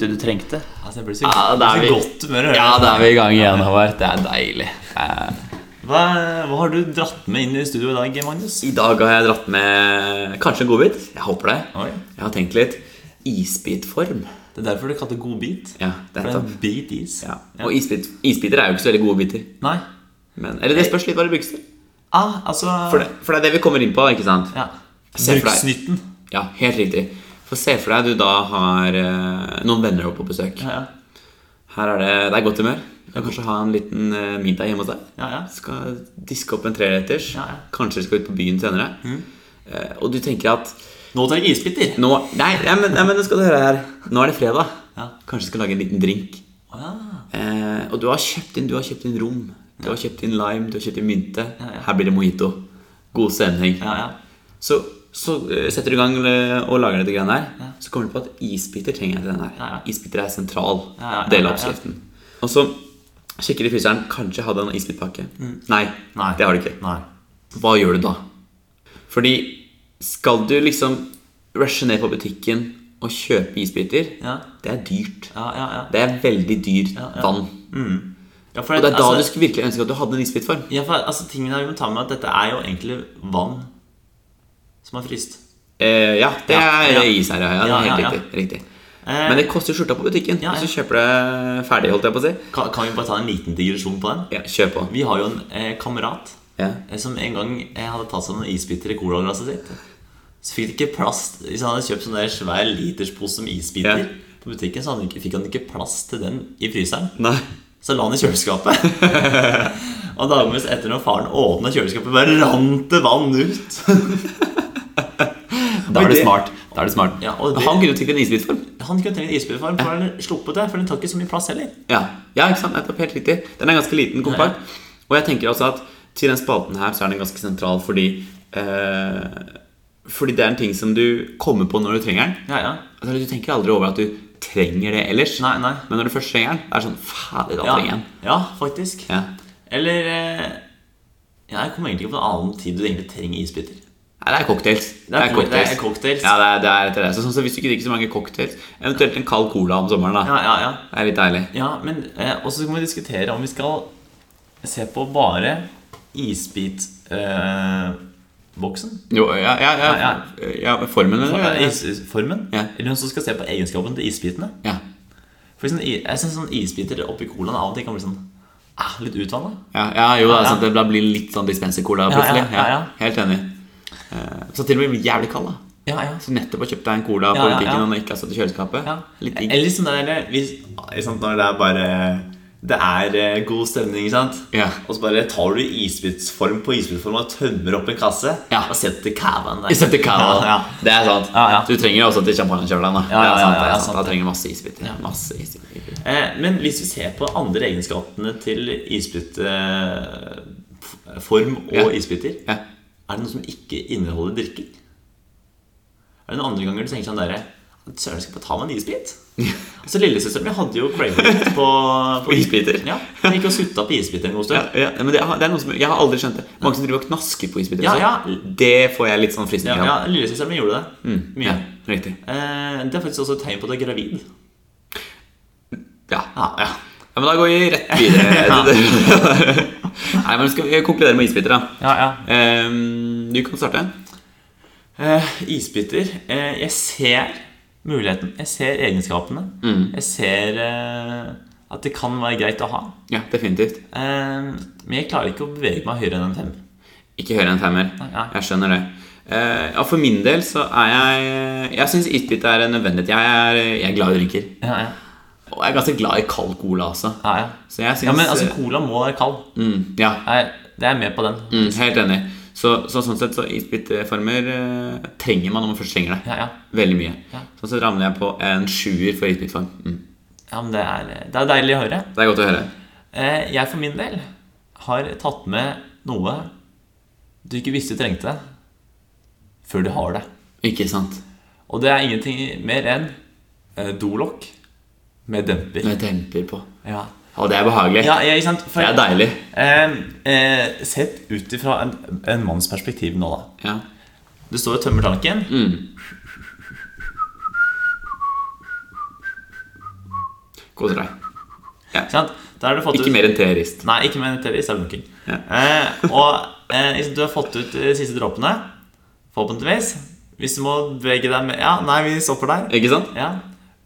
Speaker 2: Du du trengte. Altså, jeg blir så,
Speaker 1: Ja, da er vi-
Speaker 2: godt humør.
Speaker 1: Ja,
Speaker 2: det.
Speaker 1: da er vi i gang igjen, Håvard. Det er deilig. Eh,
Speaker 2: Hva, hva har du dratt med inn i studio i dag, Magnus?
Speaker 1: I dag har jeg dratt med kanskje en godbit. Jeg håper det.
Speaker 2: Oi.
Speaker 1: Jeg har tenkt litt. Isbitform.
Speaker 2: Det er derfor du kaller det god bit.
Speaker 1: Ja, det er
Speaker 2: det er en bit is.
Speaker 1: Ja. Og isbit, isbiter er jo ikke så veldig gode biter.
Speaker 2: Nei.
Speaker 1: Men, eller det spørs litt hva det brukes til.
Speaker 2: Ah, altså
Speaker 1: For det, for det er det vi kommer inn på, ikke sant?
Speaker 2: Ja. Bruksnytten.
Speaker 1: Ja, helt riktig. For se for deg du da har eh, noen venner oppe på besøk.
Speaker 2: Ja, ja.
Speaker 1: Her er det, det er godt humør. Du kan kanskje ha en liten eh, middag hjemme hos deg.
Speaker 2: Ja, ja.
Speaker 1: Skal diske opp en treretters.
Speaker 2: Ja, Mm. ja.
Speaker 1: Kanskje du skal ut på byen senere. Eh, og du tenker at
Speaker 2: Nå tar jeg isbiter.
Speaker 1: nå Nei, nei, men, nei, men skal du høre her. Nå er det fredag.
Speaker 2: Ja.
Speaker 1: Kanskje du skal lage en liten drink.
Speaker 2: Ja.
Speaker 1: Eh, og du har kjøpt inn Du har kjøpt inn rom. Du har kjøpt inn lime, du har kjøpt inn mynte. Her blir det mojito. God stemning.
Speaker 2: Ja, ja.
Speaker 1: Så, så eh, setter du i gang eh, og lager dette greiene her. Så kommer du på at isbiter trenger jeg til den her.
Speaker 2: Ja, ja.
Speaker 1: Isbiter er sentral
Speaker 2: Ja, ja, ja,
Speaker 1: del
Speaker 2: ja,
Speaker 1: av
Speaker 2: ja.
Speaker 1: oppskriften. Og så sjekker du i fryseren. Kanskje jeg hadde en isbitpakke. Nei,
Speaker 2: Mm. Nei.
Speaker 1: det har du ikke.
Speaker 2: Nei.
Speaker 1: Hva gjør du da? Fordi skal du liksom rushe ned på butikken og kjøpe isbiter,
Speaker 2: Ja.
Speaker 1: det er dyrt.
Speaker 2: Ja, ja, ja.
Speaker 1: Det er veldig dyrt
Speaker 2: Ja, ja.
Speaker 1: vann.
Speaker 2: ja for
Speaker 1: Og det er da
Speaker 2: altså,
Speaker 1: du skulle virkelig ønske at du hadde en isbitform.
Speaker 2: ja, for, altså, tingen er, ta med at dette er jo egentlig vann som har fryst.
Speaker 1: Eh, ja, det er
Speaker 2: ja.
Speaker 1: is her, ja. ja,
Speaker 2: Ja,
Speaker 1: er helt riktig. riktig.
Speaker 2: Eh,
Speaker 1: Men det koster skjorta på butikken.
Speaker 2: Ja, ja.
Speaker 1: Så kjøper du ferdig, holdt jeg på å si.
Speaker 2: kan, kan vi bare ta en liten digresjon på den?
Speaker 1: Ja, kjør på.
Speaker 2: Vi har jo en eh, kamerat
Speaker 1: Ja.
Speaker 2: eh, som en gang eh, hadde tatt seg noen isbiter i colaglasset sitt. Så fikk det ikke plass Hvis han hadde kjøpt sånn der svær literspose med isbiter på butikken, så han ikke, fikk han ikke plass til den i fryseren.
Speaker 1: Nei.
Speaker 2: Så la han i kjøleskapet. og dagevis etter når faren åpna kjøleskapet, bare rant det vann ut.
Speaker 1: Da er det smart. Da er det smart.
Speaker 2: Ja, det-
Speaker 1: Han kunne jo tenkt en isbitform.
Speaker 2: Han kunne trengt isbitform, for har sluppet det. For den tar ikke så mye plass heller.
Speaker 1: Ja. ja, ikke sant? Nettopp. Helt riktig. Den er ganske liten, kompakt. Og jeg tenker også at til den spalten her så er den ganske sentral fordi eh, Fordi det er en ting som du kommer på når du trenger den.
Speaker 2: Ja, ja.
Speaker 1: Altså, du tenker aldri over at du trenger det ellers.
Speaker 2: Nei, nei.
Speaker 1: Men når du først trenger den, er det sånn Fader, da
Speaker 2: Ja,
Speaker 1: trenger jeg den.
Speaker 2: ja faktisk.
Speaker 1: Ja.
Speaker 2: Eller eh, ja, Jeg kommer egentlig ikke på en annen tid du egentlig trenger isbiter.
Speaker 1: Nei, det er cocktails.
Speaker 2: Det er cocktails. det er cocktails.
Speaker 1: Ja, det er, det er det. Så, sånn, så hvis du ikke drikker så mange cocktails, eventuelt en kald cola om sommeren, da.
Speaker 2: Ja, ja, ja.
Speaker 1: Det er litt deilig.
Speaker 2: ja men eh, Og så skal vi diskutere om vi skal se på bare isbitboksen.
Speaker 1: Jo, ja, ja, ja,
Speaker 2: Ja,
Speaker 1: ja, formen eller?
Speaker 2: Ja,
Speaker 1: Ja,
Speaker 2: Isformen.
Speaker 1: Ja.
Speaker 2: Eller noen som skal se på egenskapen til isbitene.
Speaker 1: ja.
Speaker 2: For sånn, jeg synes sånn isbiter oppi colaen av og til kan bli sånn ah, litt utvanna.
Speaker 1: Ja, ja, jo,
Speaker 2: Ja,
Speaker 1: altså,
Speaker 2: ja.
Speaker 1: det blir litt sånn dispenser-cola
Speaker 2: Ja,
Speaker 1: plutselig.
Speaker 2: ja, ja, ja.
Speaker 1: Helt enig. Eh, Så til og med blir jævlig kald, da.
Speaker 2: Ja, ja.
Speaker 1: Så nettopp har kjøpt deg en cola på
Speaker 2: Ja, ja, ja.
Speaker 1: og den ikke har stått i kjøleskapet.
Speaker 2: Ja.
Speaker 1: Litt digg.
Speaker 2: Eller sånn der hvis, sant, Når det er bare Det er eh, god stemning, ikke sant?
Speaker 1: Ja.
Speaker 2: Og så bare tar du isbitsform på isbitsform og tømmer opp en kasse
Speaker 1: Ja.
Speaker 2: og setter cavaen der.
Speaker 1: Setter cava.
Speaker 2: Ja, ja.
Speaker 1: Det er sant.
Speaker 2: Ja, ja.
Speaker 1: Du trenger jo også til champagnekjøleren. da.
Speaker 2: Ja, ja, ja, ja,
Speaker 1: sant. Da trenger du masse isbiter. Masse isbiter.
Speaker 2: Eh, men hvis vi ser på andre egenskapene til isbitform og
Speaker 1: Ja.
Speaker 2: isbiter,
Speaker 1: Ja.
Speaker 2: Er det noe som ikke inneholder drikking? Er det noen andre ganger du tenker sånn derre Søren, skal jeg bare ta meg en isbit? altså Lillesøsteren min hadde jo craving på,
Speaker 1: På isbiter?
Speaker 2: Ja, Hun gikk og sutta på isbiter en god
Speaker 1: Ja,
Speaker 2: stund.
Speaker 1: ja, men det, det er noe som, Jeg har aldri skjønt det. Mange som driver og knasker på isbiter.
Speaker 2: Ja, ja.
Speaker 1: Det får jeg litt sånn
Speaker 2: Ja,
Speaker 1: av.
Speaker 2: ja, Lillesøsteren min gjorde det. Mye.
Speaker 1: Ja, riktig.
Speaker 2: Eh, det er faktisk også et tegn på at du er gravid.
Speaker 1: Ja.
Speaker 2: Ja, ja.
Speaker 1: Ja, Men da går vi rett videre. Nei, men Skal vi konkludere med isbiter, da?
Speaker 2: ja, ja.
Speaker 1: Ehm, du kan starte.
Speaker 2: Uh, isbiter. uh, jeg ser muligheten. Jeg ser egenskapene. Jeg ser uh, at det kan være greit å ha.
Speaker 1: Ja, definitivt.
Speaker 2: Eh, men jeg klarer ikke å bevege meg høyere enn en fem.
Speaker 1: Ikke høyere enn femmer.
Speaker 2: Ja.
Speaker 1: Jeg skjønner det. Ja, For min del så er jeg Jeg syns isbit er nødvendig. Jeg er, jeg er glad i drinker.
Speaker 2: Ja, ja.
Speaker 1: Og jeg er ganske glad i kald cola også.
Speaker 2: ja, ja.
Speaker 1: Så jeg synes...
Speaker 2: ja men altså, cola må være kald.
Speaker 1: mm, Ja,
Speaker 2: Jeg, det er jeg med på den.
Speaker 1: mm, helt enig. Så, så sånn sett så isbitformer eh, trenger man når man først trenger det.
Speaker 2: Ja, ja.
Speaker 1: Veldig mye.
Speaker 2: Ja.
Speaker 1: Sånn sett ramler jeg på en sjuer for isbitform. Mm.
Speaker 2: ja men det er, det er deilig å høre.
Speaker 1: Det er godt å høre.
Speaker 2: Eh, jeg for min del har tatt med noe du ikke visste du trengte før du har det.
Speaker 1: Ikke sant?
Speaker 2: Og det er ingenting mer enn eh, dolokk med demper.
Speaker 1: Med demper på.
Speaker 2: Ja,
Speaker 1: Og det er behagelig.
Speaker 2: ja, ja? For,
Speaker 1: Det er deilig.
Speaker 2: Eh, eh, sett ut ifra en, en manns perspektiv nå, da.
Speaker 1: Ja.
Speaker 2: Du står og tømmer tanken.
Speaker 1: Koser deg. Ja.
Speaker 2: Sant? Der har du fått
Speaker 1: Ikke
Speaker 2: ut
Speaker 1: mer enn terrorist.
Speaker 2: Nei, ikke mer enn TV, Det er lunking.
Speaker 1: Ja.
Speaker 2: Eh, og eh, du har fått ut de siste dråpene. Forhåpentligvis. Hvis du må bevege deg med Ja, nei, vi stopper der.
Speaker 1: Ikke sant?
Speaker 2: Ja.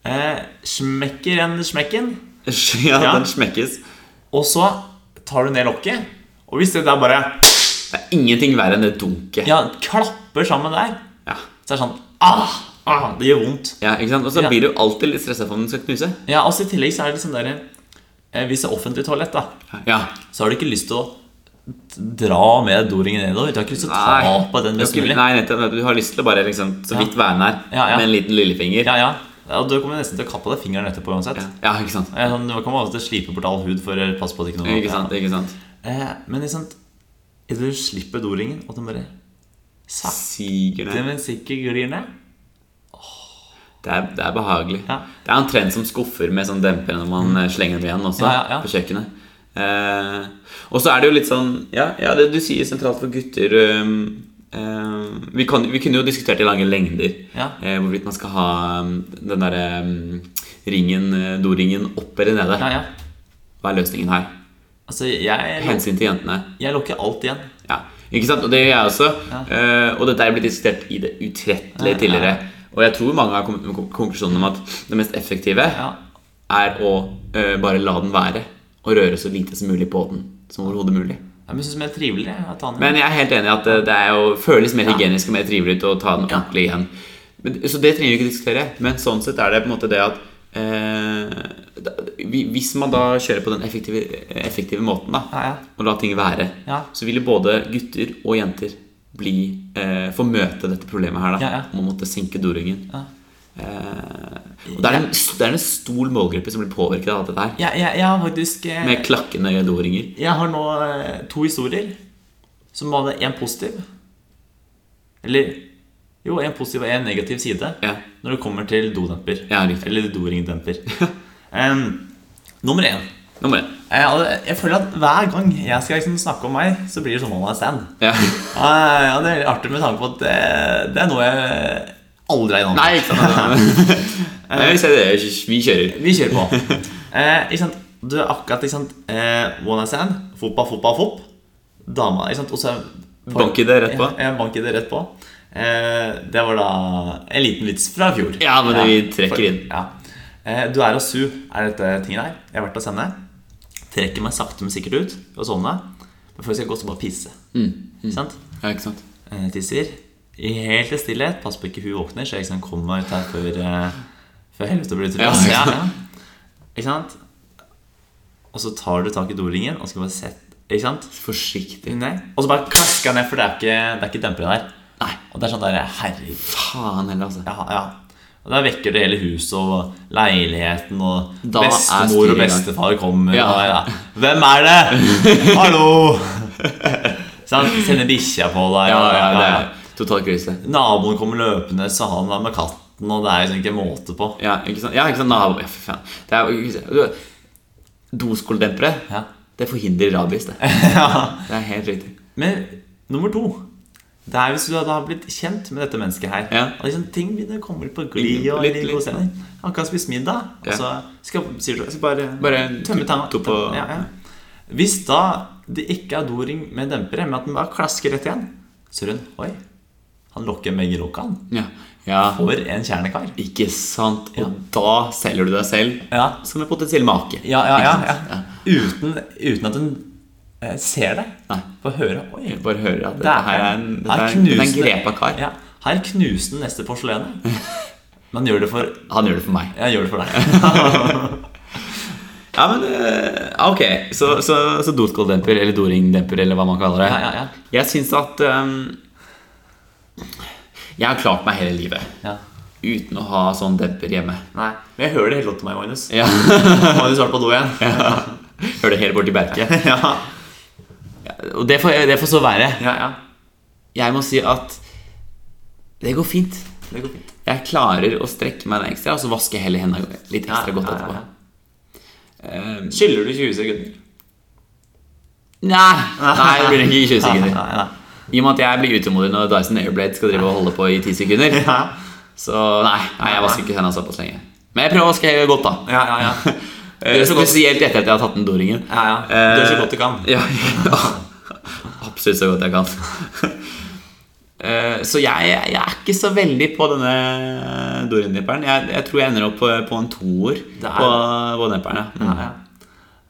Speaker 2: Eh, smekker en smekken.
Speaker 1: Ja,
Speaker 2: Ja.
Speaker 1: den smekkes.
Speaker 2: Og så tar du ned lokket. Og hvis det der bare
Speaker 1: Det er ingenting verre enn det dunket.
Speaker 2: ja, klapper sammen der,
Speaker 1: Ja.
Speaker 2: så er det sånn ah, ah, Det gjør vondt.
Speaker 1: Ja, ikke sant? Og så
Speaker 2: Ja.
Speaker 1: blir du alltid litt stressa for om den skal knuse.
Speaker 2: Ja, altså I tillegg så er det sånn der eh, Hvis det er offentlig toalett, da
Speaker 1: Ja.
Speaker 2: så har du ikke lyst til å dra med doringen nedover. Du har ikke lyst til å ta på den
Speaker 1: Du har
Speaker 2: mest
Speaker 1: ikke-
Speaker 2: mulig.
Speaker 1: Nei, nettopp. Du har lyst til å bare liksom så
Speaker 2: Ja.
Speaker 1: vidt være nær
Speaker 2: Ja, ja.
Speaker 1: med en liten lillefinger.
Speaker 2: Ja, ja. Ja du kommer nesten til å kappe deg fingeren etterpå uansett.
Speaker 1: Ja, ikke sant?
Speaker 2: Eh, Sånn, du kommer alltid til å slipe bort all hud for å passe på at ikke noe
Speaker 1: Ikke sant, ikke sant?
Speaker 2: Eh, men ikke sant Idet du slipper doringen, og den bare sakte, men sikkert glir ned
Speaker 1: Det er, det er behagelig.
Speaker 2: Ja.
Speaker 1: Det er omtrent som skuffer med sånn demper når man mm. slenger dem igjen også
Speaker 2: Ja, ja,
Speaker 1: på kjøkkenet. Eh, og så er det jo litt sånn Ja, ja det du sier sentralt for gutter øhm, vi, kan, vi kunne jo diskutert i lange lengder
Speaker 2: Ja.
Speaker 1: eh, hvorvidt man skal ha den derre ringen, eh, doringen opp eller nede.
Speaker 2: Ja, ja.
Speaker 1: Hva er løsningen her?
Speaker 2: Altså, jeg,
Speaker 1: Hensyn til jentene.
Speaker 2: jeg lukker alt igjen.
Speaker 1: Ja, ikke sant? Og det gjør jeg også.
Speaker 2: Ja.
Speaker 1: Uh, og dette er blitt diskutert i det utrettelige
Speaker 2: Ja,
Speaker 1: tidligere. Og jeg tror mange har kommet med konklusjonen om at det mest effektive er å uh, bare la den være. Og røre så lite som mulig på den. Som overhodet mulig.
Speaker 2: Jeg synes det er trivelig å ta den
Speaker 1: Men jeg er helt enig i at det, det er jo, føles mer hygienisk og mer trivelig å ta den ordentlig igjen. Men, så det trenger vi ikke diskutere. Men sånn sett er det på en måte det at eh, da- Hvis man da kjører på den effektive, effektive måten, da
Speaker 2: Ja, ja.
Speaker 1: og la ting være,
Speaker 2: Ja.
Speaker 1: så vil jo både gutter og jenter bli, eh, få møte dette problemet her. da
Speaker 2: Ja, ja.
Speaker 1: Om å måtte senke doringen. Eh, og det er, en, det er en stor målgruppe som blir påvirket av alt dette her.
Speaker 2: Jeg, jeg, jeg har faktisk eh,
Speaker 1: Med klakkende doringer.
Speaker 2: Jeg har nå eh, to historier som hadde en positiv Eller Jo, en positiv og en negativ side
Speaker 1: Ja.
Speaker 2: når det kommer til dodemper.
Speaker 1: Ja.
Speaker 2: Eller doringdemper. um, nummer én.
Speaker 1: Nummer én.
Speaker 2: Jeg, jeg føler at hver gang jeg skal liksom snakke om meg, så blir det som one night stand.
Speaker 1: Ja.
Speaker 2: Ja, ja, det er artig med tanke på at det, det er noe jeg aldri er innom.
Speaker 1: Nei, ikke sant. Nei, vi, det. vi kjører.
Speaker 2: Vi kjører på. Eh, ikke sant? Du er akkurat ikke sant? Eh, one night stand, fotball, fotball, fopp. Dama, ikke sant? Og så
Speaker 1: Bank i det rett på.
Speaker 2: Ja, bank i det rett på. Eh, det var da en liten vits fra i fjor.
Speaker 1: Ja, men det vi trekker
Speaker 2: for-
Speaker 1: inn.
Speaker 2: Ja. Eh, du er hos Su, er dette tingen her. Jeg har vært hos henne. Trekker meg sakte, men sikkert ut og sovner. Men før jeg skal gå, så bare pisse. Ikke sant?
Speaker 1: Ja, ikke sant.
Speaker 2: eh, tisser i helt i stillhet. Pass på ikke hun våkner, så jeg ikke kommer ut her før, eh, før helvete blir til
Speaker 1: Ja,
Speaker 2: Ja. Ikke sant? Og så tar du tak i doringen og skal bare sette Ikke sant?
Speaker 1: Forsiktig.
Speaker 2: Nei. Og så bare klasker jeg ned, for det er ikke, det er ikke dempere der.
Speaker 1: Nei.
Speaker 2: Og det er sånn der Herregud.
Speaker 1: Faen heller, altså.
Speaker 2: Ja, ja. Og da vekker det hele huset og leiligheten, og
Speaker 1: Da er
Speaker 2: bestemor og bestefar kommer.
Speaker 1: Ja.
Speaker 2: Og, ja. Hvem er det? Hallo! Sender bikkja på deg.
Speaker 1: Ja, ja,
Speaker 2: ja,
Speaker 1: totalt krise.
Speaker 2: Naboen kommer løpende, så han er med katten, og det er liksom ikke måte på.
Speaker 1: Ja, ikke sant? Ja, ikke sant? Nabo... Ja, for faen. Det er ikke sant? Doskoledempere,
Speaker 2: Ja.
Speaker 1: det forhindrer rabies, det.
Speaker 2: ja.
Speaker 1: Det er helt riktig.
Speaker 2: Men nummer to Det er hvis du hadde ha blitt kjent med dette mennesket her.
Speaker 1: Ja.
Speaker 2: Og liksom, ting begynner å komme på glid og
Speaker 1: litt-
Speaker 2: litt
Speaker 1: litt.
Speaker 2: stemning. Akkurat spist middag, og så skal, sier du jeg skal bare,
Speaker 1: Bare
Speaker 2: tømme tanna. Ja, ja. Hvis da det ikke er doring med dempere, men at den bare klasker rett igjen, så er hun Oi, han lokker meg i lokka, han.
Speaker 1: Ja. ja.
Speaker 2: For en kjernekar.
Speaker 1: Ikke sant? Og da selger du deg selv
Speaker 2: Ja.
Speaker 1: som en potensiell make.
Speaker 2: Ja, ja, ja, ja. Uten, uten at hun eh, ser det.
Speaker 1: Nei.
Speaker 2: Bare høre Oi,
Speaker 1: bare høre at
Speaker 2: Det
Speaker 1: dette
Speaker 2: er-
Speaker 1: her er en, dette
Speaker 2: her
Speaker 1: er, en- er en grepa kar.
Speaker 2: Ja, her knuser den neste porselenet. Men han gjør det for
Speaker 1: Han gjør det for meg.
Speaker 2: Jeg gjør det for deg.
Speaker 1: Ja, men eh, Ok, så, så, så doskåldemper eller doringdemper eller hva man kaller det.
Speaker 2: Ja, ja, ja.
Speaker 1: Jeg syns at ehm, Jeg har klart meg hele livet
Speaker 2: Ja.
Speaker 1: uten å ha sånn demper hjemme.
Speaker 2: Nei, men jeg hører det hele til meg, Magnus.
Speaker 1: Ja.
Speaker 2: Magnus var på do igjen.
Speaker 1: Hører det helt borti berket.
Speaker 2: Ja,
Speaker 1: Og det får, det får så være.
Speaker 2: ja, ja.
Speaker 1: Jeg må si at det går fint.
Speaker 2: Det går fint.
Speaker 1: Jeg klarer å strekke meg en ekstra, og så vasker jeg heller hendene litt ekstra
Speaker 2: Ja,
Speaker 1: godt
Speaker 2: ja, ja,
Speaker 1: etterpå.
Speaker 2: ja. Skylder du 20 sekunder?
Speaker 1: nei, nei, det blir ikke 20 sekunder.
Speaker 2: Nei, nei.
Speaker 1: I og med at jeg blir utålmodig når Dyson Airblade skal drive og holde på i 10 sekunder.
Speaker 2: Ja,
Speaker 1: Så nei, nei jeg vasker ikke hendene såpass lenge. Men jeg prøver å vaske godt, da.
Speaker 2: ja, ja. ja.
Speaker 1: Det
Speaker 2: er så godt.
Speaker 1: Spesielt etter at jeg har tatt den doringen.
Speaker 2: ja, ja. Du gjør så godt du kan.
Speaker 1: Ja, Absolutt så godt jeg kan. Eh, Så jeg, jeg er ikke så veldig på denne doringnipperen. Jeg, jeg tror jeg ender opp på, på en toer
Speaker 2: er-
Speaker 1: på, på nipperen. Ja.
Speaker 2: Ja, ja.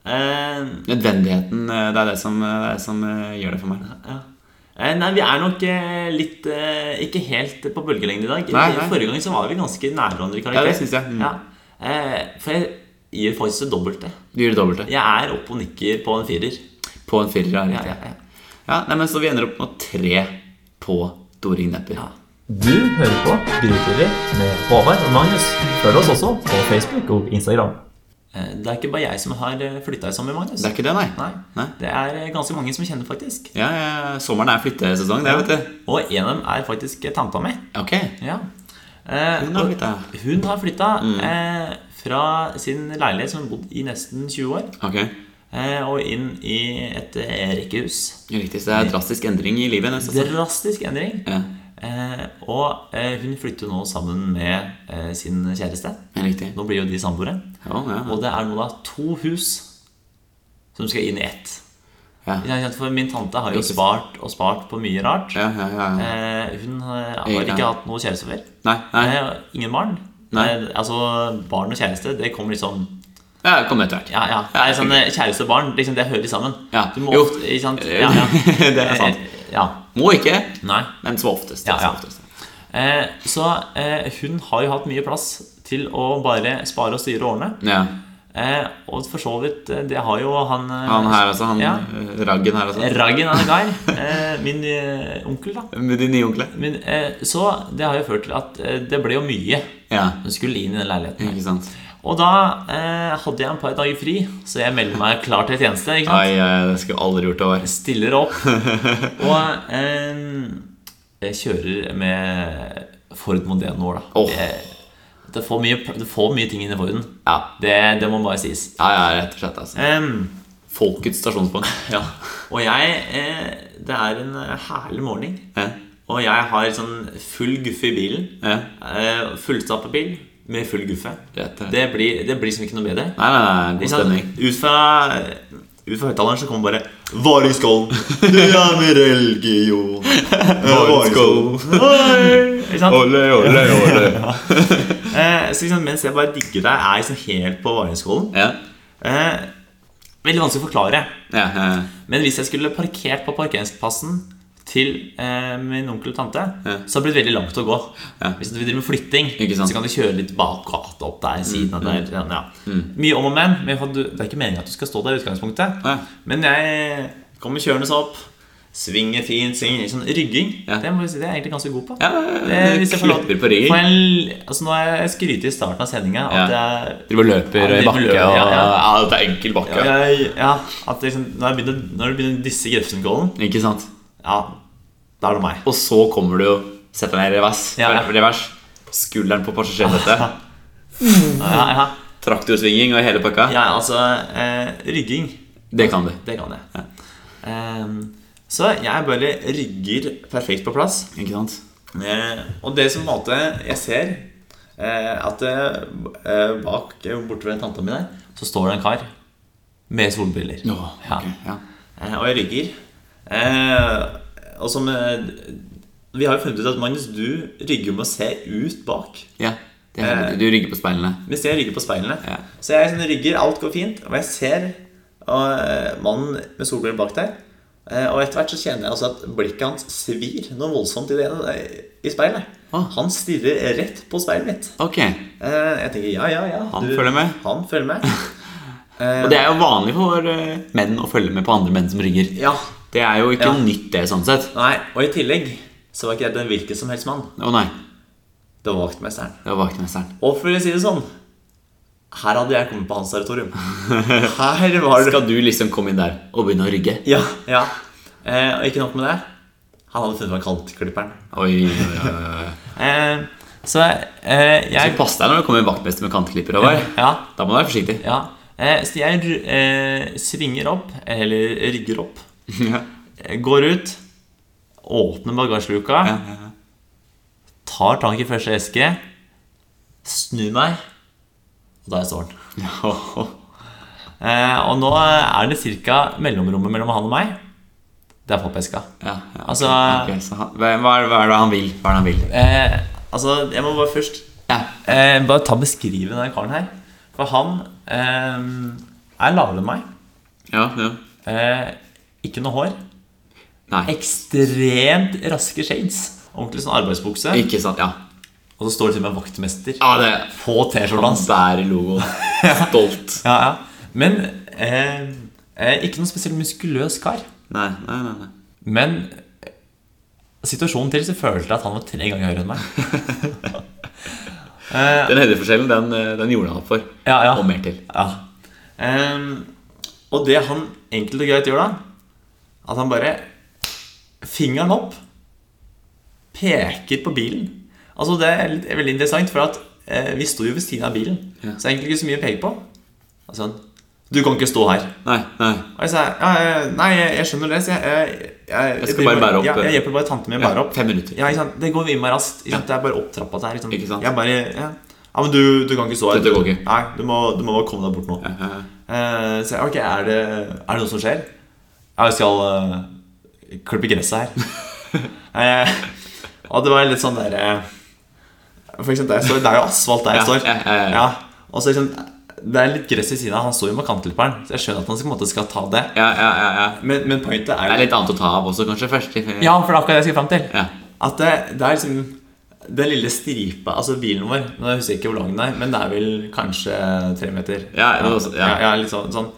Speaker 2: Eh,
Speaker 1: Nødvendigheten, eh, det er det som, det er det som eh, gjør det for meg.
Speaker 2: ja. Eh, Nei, vi er nok eh, litt eh, Ikke helt på bølgelengde i dag.
Speaker 1: Nei, nei.
Speaker 2: Forrige gang så var vi ganske nær hverandre i
Speaker 1: Ja, det synes jeg. Mm.
Speaker 2: Ja. Eh, For jeg gir faktisk det dobbelte.
Speaker 1: Du gir det dobbelte.
Speaker 2: Jeg er oppe og nikker på en firer.
Speaker 1: På en firer. Ja,
Speaker 2: Ja, ja, ja.
Speaker 1: Ja, nei, men Så vi ender opp med tre på doringnepper.
Speaker 2: Ja.
Speaker 3: Du hører på Grytidlig med Håvard og Magnus. Følg oss også på Facebook og Instagram.
Speaker 2: Eh, Det er ikke bare jeg som har flytta i sommer. Magnus.
Speaker 1: Det er ikke det, nei.
Speaker 2: Nei.
Speaker 1: Nei.
Speaker 2: Det er eh, ganske mange som kjenner, faktisk.
Speaker 1: Ja, ja, Sommeren er flyttesesong, det, vet du.
Speaker 2: Og en av dem er faktisk tanta mi.
Speaker 1: Ok.
Speaker 2: Ja. Eh,
Speaker 1: Hun har flytta.
Speaker 2: Hun har flytta eh, fra sin leilighet, som hun har bodd i nesten 20 år,
Speaker 1: Ok,
Speaker 2: eh, og inn i et eh, rekkehus.
Speaker 1: Riktig, så det er drastisk endring i livet altså.
Speaker 2: Drastisk endring.
Speaker 1: Ja,
Speaker 2: Eh, og eh, hun flytter nå sammen med eh, sin kjæreste.
Speaker 1: riktig.
Speaker 2: Nå blir jo de samboere.
Speaker 1: Ja, ja,
Speaker 2: Og det er nå da to hus som skal inn i ett.
Speaker 1: ja.
Speaker 2: For min tante har jo spart og spart på mye rart.
Speaker 1: ja, ja, ja, ja.
Speaker 2: Eh, hun eh, har ikke hatt noe kjæreste før.
Speaker 1: Nei, nei.
Speaker 2: Eh, ingen barn.
Speaker 1: Nei.
Speaker 2: Eh, altså Barn og kjæreste, det kommer liksom
Speaker 1: Ja, det kommer etter hvert.
Speaker 2: Ja, ja. Nei, sånn, eh, kjæreste og barn, liksom, det hører sammen.
Speaker 1: Ja.
Speaker 2: Du må
Speaker 1: Jo.
Speaker 2: ikke sant? Ja, ja.
Speaker 1: Det er sant.
Speaker 2: Ja.
Speaker 1: Må ikke,
Speaker 2: Nei.
Speaker 1: men som oftest.
Speaker 2: Ja, ja.
Speaker 1: som oftest.
Speaker 2: Eh, så eh, hun har jo hatt mye plass til å bare spare og styre årene.
Speaker 1: Ja.
Speaker 2: Eh, og for så vidt, eh, det har jo han eh,
Speaker 1: Han her altså? han
Speaker 2: Ja.
Speaker 1: eh, Raggen her altså?
Speaker 2: Raggen Anagai, eh, min onkel, da.
Speaker 1: De nye
Speaker 2: onkel? Eh, så det har jo ført til at det ble jo mye
Speaker 1: Ja,
Speaker 2: hun skulle inn i den leiligheten.
Speaker 1: ikke sant.
Speaker 2: Og da eh, hadde jeg en par dager fri, så jeg melder meg klar til tjeneste. ikke sant?
Speaker 1: Ai, ai, det skulle aldri gjort det var.
Speaker 2: Stiller opp. Og eh, jeg kjører med Ford Mondeo år, da.
Speaker 1: Åh.
Speaker 2: Det, det, får mye, det får mye ting inn i forhuden.
Speaker 1: Ja.
Speaker 2: Det, det må bare sies.
Speaker 1: Ja, ja, rett og slett. altså
Speaker 2: Um,
Speaker 1: Folkets stasjonspunkt.
Speaker 2: ja. Og jeg eh, Det er en eh, herlig morgen.
Speaker 1: Ja.
Speaker 2: Og jeg har sånn full guffe i bilen.
Speaker 1: Ja.
Speaker 2: Eh, Fullstappet bil med full guffe.
Speaker 1: Rett og.
Speaker 2: Det blir, det blir som ikke noe bedre.
Speaker 1: Nei, nei, nei, god stemning.
Speaker 2: Ut fra, ut fra høyttaleren så kommer bare Varingskollen, det er med religion. Ikke sant?
Speaker 1: Ole, ole, ole.
Speaker 2: Eh, så liksom, mens jeg bare digger deg, er liksom helt på Varingskollen.
Speaker 1: Ja.
Speaker 2: Eh, veldig vanskelig å forklare.
Speaker 1: Ja, ja,
Speaker 2: Men hvis jeg skulle parkert på parkeringsplassen til eh, min onkel og tante, så hadde det blitt veldig langt å gå.
Speaker 1: Ja.
Speaker 2: Hvis du driver med flytting.
Speaker 1: Mm,
Speaker 2: så kan du kjøre litt bak gata opp der. siden av der, ja. Mye om og men. men det er ikke meningen at du skal stå der i utgangspunktet. Men jeg kommer kjørende opp. Svinger fint. svinger sånn Rygging
Speaker 1: Ja.
Speaker 2: det, må jeg si, det er jeg egentlig ganske god på.
Speaker 1: ja.
Speaker 2: Det, hvis jeg får lov-
Speaker 1: på ryggen.
Speaker 2: får en- altså Nå har jeg skrytt i starten av sendinga at jeg
Speaker 1: Driver og løper i bakke
Speaker 2: løper,
Speaker 1: og
Speaker 2: ja, ja.
Speaker 1: Ja, det er enkel bakke.
Speaker 2: ja, jeg, ja, at liksom, når, jeg begynner, når du begynner disse Grefsenkollen,
Speaker 1: Ikke sant?
Speaker 2: ja, da er det meg.
Speaker 1: Og så kommer du og setter deg ned i revers.
Speaker 2: Ja, ja.
Speaker 1: revers. Skulderen på passasjersettet.
Speaker 2: Ja, ja,
Speaker 1: Traktorsvinging og hele pakka.
Speaker 2: ja altså eh, Rygging,
Speaker 1: Det kan du.
Speaker 2: det kan jeg. Ehm, så jeg bare rygger perfekt på plass.
Speaker 1: Ikke sant?
Speaker 2: Eh, og det som på en måte jeg ser eh, At eh, bak borte ved tanta mi der Så står det en kar med solbriller.
Speaker 1: Å,
Speaker 2: Ja.
Speaker 1: ja.
Speaker 2: Eh, og jeg rygger. Eh, og som eh, Vi har jo funnet ut at Magnus, du rygger med å se ut bak.
Speaker 1: ja. Det du rygger på speilene.
Speaker 2: Mens jeg rygger på speilene.
Speaker 1: Ja.
Speaker 2: Så jeg sånn, rygger, alt går fint. Og jeg ser eh, mannen med solbriller bak der. Eh, og etter hvert så kjenner jeg også at blikket hans svir noe voldsomt i, det, i speilet.
Speaker 1: Ah.
Speaker 2: Han stirrer rett på speilet mitt.
Speaker 1: Ok.
Speaker 2: Eh, jeg tenker ja, ja, ja.
Speaker 1: Han følger med.
Speaker 2: Han følger med. Eh,
Speaker 1: Og det er jo vanlig for menn å følge med på andre menn som rygger.
Speaker 2: ja.
Speaker 1: Det er jo ikke
Speaker 2: Ja.
Speaker 1: nytt, det, sånn sett.
Speaker 2: Nei, og i tillegg så var ikke jeg en hvilken som helst mann.
Speaker 1: Å nei.
Speaker 2: Det var vaktmesteren.
Speaker 1: Det var vaktmesteren.
Speaker 2: Og for å si det sånn Her hadde jeg kommet på hans territorium. Her var det
Speaker 1: Skal du liksom komme inn der og begynne å rygge?
Speaker 2: Ja, ja. Eh, og ikke nok med det. Han hadde funnet fram kantklipperen.
Speaker 1: Oi, oi, oi.
Speaker 2: Eh, så eh,
Speaker 1: Så
Speaker 2: jeg
Speaker 1: pass deg når det kommer en vaktmester med kantklipper over.
Speaker 2: Ja.
Speaker 1: Da må du være forsiktig.
Speaker 2: ja. Eh, så jeg eh, svinger opp, eller rygger opp,
Speaker 1: Ja.
Speaker 2: eh, går ut, åpner bagasjeluka,
Speaker 1: Ja, ja,
Speaker 2: tar tak i første eske, snur meg, og der står den.
Speaker 1: ja.
Speaker 2: Eh, og nå er det ca. mellomrommet mellom han og meg. Det er poppeska.
Speaker 1: Ja, ja,
Speaker 2: Altså-
Speaker 1: okay, så han, hva, er hva er det han vil? Hva er det han vil?
Speaker 2: Eh, altså, jeg må bare først
Speaker 1: Ja.
Speaker 2: eh, Bare ta beskrive denne karen her. For han eh, er lavere enn meg.
Speaker 1: Ja, ja.
Speaker 2: Eh, ikke noe hår.
Speaker 1: Nei.
Speaker 2: Ekstremt raske shades. Ordentlig sånn arbeidsbukse.
Speaker 1: Ikke sant? Ja.
Speaker 2: Og så står det til og med vaktmester
Speaker 1: ja det,
Speaker 2: på T-skjorta
Speaker 1: han
Speaker 2: hans.
Speaker 1: bærer logoen. Stolt.
Speaker 2: Ja, ja. Men eh, eh, ikke noen spesielt muskuløs kar.
Speaker 1: Nei, nei, nei. nei.
Speaker 2: Men eh, situasjonen til så følte jeg at han var tre ganger høyere enn meg. Eh,
Speaker 1: Den høydeforskjellen, den, eh, den gjorde han opp for.
Speaker 2: ja, ja.
Speaker 1: Og mer til.
Speaker 2: Ja. Eh, og det han enkelt og greit gjør da, at han bare Fingeren opp, peker på bilen. Altså Det er litt, veldig interessant, for at eh, vi sto jo ved siden av bilen.
Speaker 1: Ja.
Speaker 2: Så det er egentlig ikke så mye å peke på. Altså, Du kan ikke stå her.
Speaker 1: Nei, nei.
Speaker 2: Og jeg sa ja, nei, jeg, jeg skjønner det. Så jeg, jeg, jeg,
Speaker 1: Jeg skal bare bære opp,
Speaker 2: Ja,
Speaker 1: eh,
Speaker 2: jeg hjelper bare tante mi å bære opp.
Speaker 1: fem minutter.
Speaker 2: Ja? Det går innmari raskt. Ikke sant? Det er bare opp trappa der. Liksom.
Speaker 1: Ikke sant?
Speaker 2: Jeg bare, ja. ja, men du, du kan ikke stå her.
Speaker 1: Dette går ikke.
Speaker 2: Nei, du må, du må bare komme deg bort nå.
Speaker 1: Ja, ja, ja.
Speaker 2: Eh, så ok, er det, er det noe som skjer? Ja, jeg skal uh, klippe gresset her. Eh, og det var litt sånn der eh, For eksempel der jeg står, det er jo asfalt der jeg
Speaker 1: Ja,
Speaker 2: står.
Speaker 1: ja, ja, ja.
Speaker 2: og så liksom, det er litt gress i siden av Han står jo med kantløperen. så jeg skjønner at han skal, måte skal ta det.
Speaker 1: ja, ja, ja, ja.
Speaker 2: Men, men pointet
Speaker 1: Det
Speaker 2: er
Speaker 1: er litt annet å ta av også, kanskje, først.
Speaker 2: Ja, for det er akkurat det jeg skal fram til.
Speaker 1: Ja.
Speaker 2: At det, det er liksom den lille stripa, altså bilen vår Nå husker jeg ikke hvor lang den er, men det er vel kanskje tre meter.
Speaker 1: Ja, ja,
Speaker 2: litt sånn, sånn.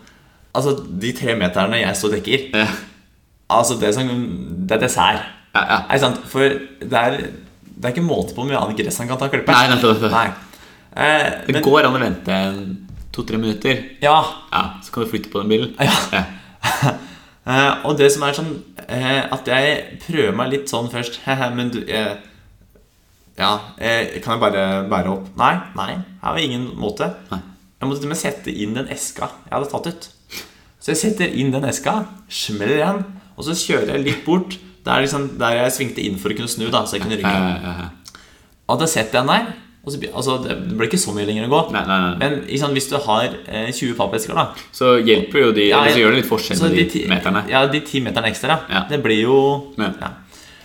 Speaker 2: Altså, de tre meterne jeg står og dekker
Speaker 1: Ja,
Speaker 2: Altså, det er, sånn, det er dessert.
Speaker 1: ja, ja.
Speaker 2: Er det sant? For det er, det er ikke måte på hvor mye annet gress han kan ta klippe.
Speaker 1: Nei, nei,
Speaker 2: Nei. Eh,
Speaker 1: Det
Speaker 2: men,
Speaker 1: går an å vente en to-tre minutter.
Speaker 2: ja.
Speaker 1: Ja, Så kan du flytte på den bilen.
Speaker 2: Ja.
Speaker 1: Ja.
Speaker 2: Eh, og det som er sånn eh, At jeg prøver meg litt sånn først Men du eh, Ja, eh, kan jeg bare bære opp? Nei, nei, her var ingen måte. Jeg måtte til og med sette inn den eska jeg hadde tatt ut. Så jeg setter inn den eska, smeller igjen, og så kjører jeg litt bort. Der, liksom, der jeg svingte inn for å kunne snu, da, så jeg kunne rygge.
Speaker 1: Ja, ja.
Speaker 2: Og da setter jeg den der. Så, altså, det det blir ikke så mye lenger å gå.
Speaker 1: Nei, nei, nei.
Speaker 2: Men liksom, hvis du har eh, 20 pappesker, da
Speaker 1: Så hjelper jo de
Speaker 2: Ja,
Speaker 1: Eller så gjør det litt forskjell med de
Speaker 2: ti-
Speaker 1: meterne.
Speaker 2: Ja, de ti meterne ekstra.
Speaker 1: Ja.
Speaker 2: Det blir jo
Speaker 1: Ja.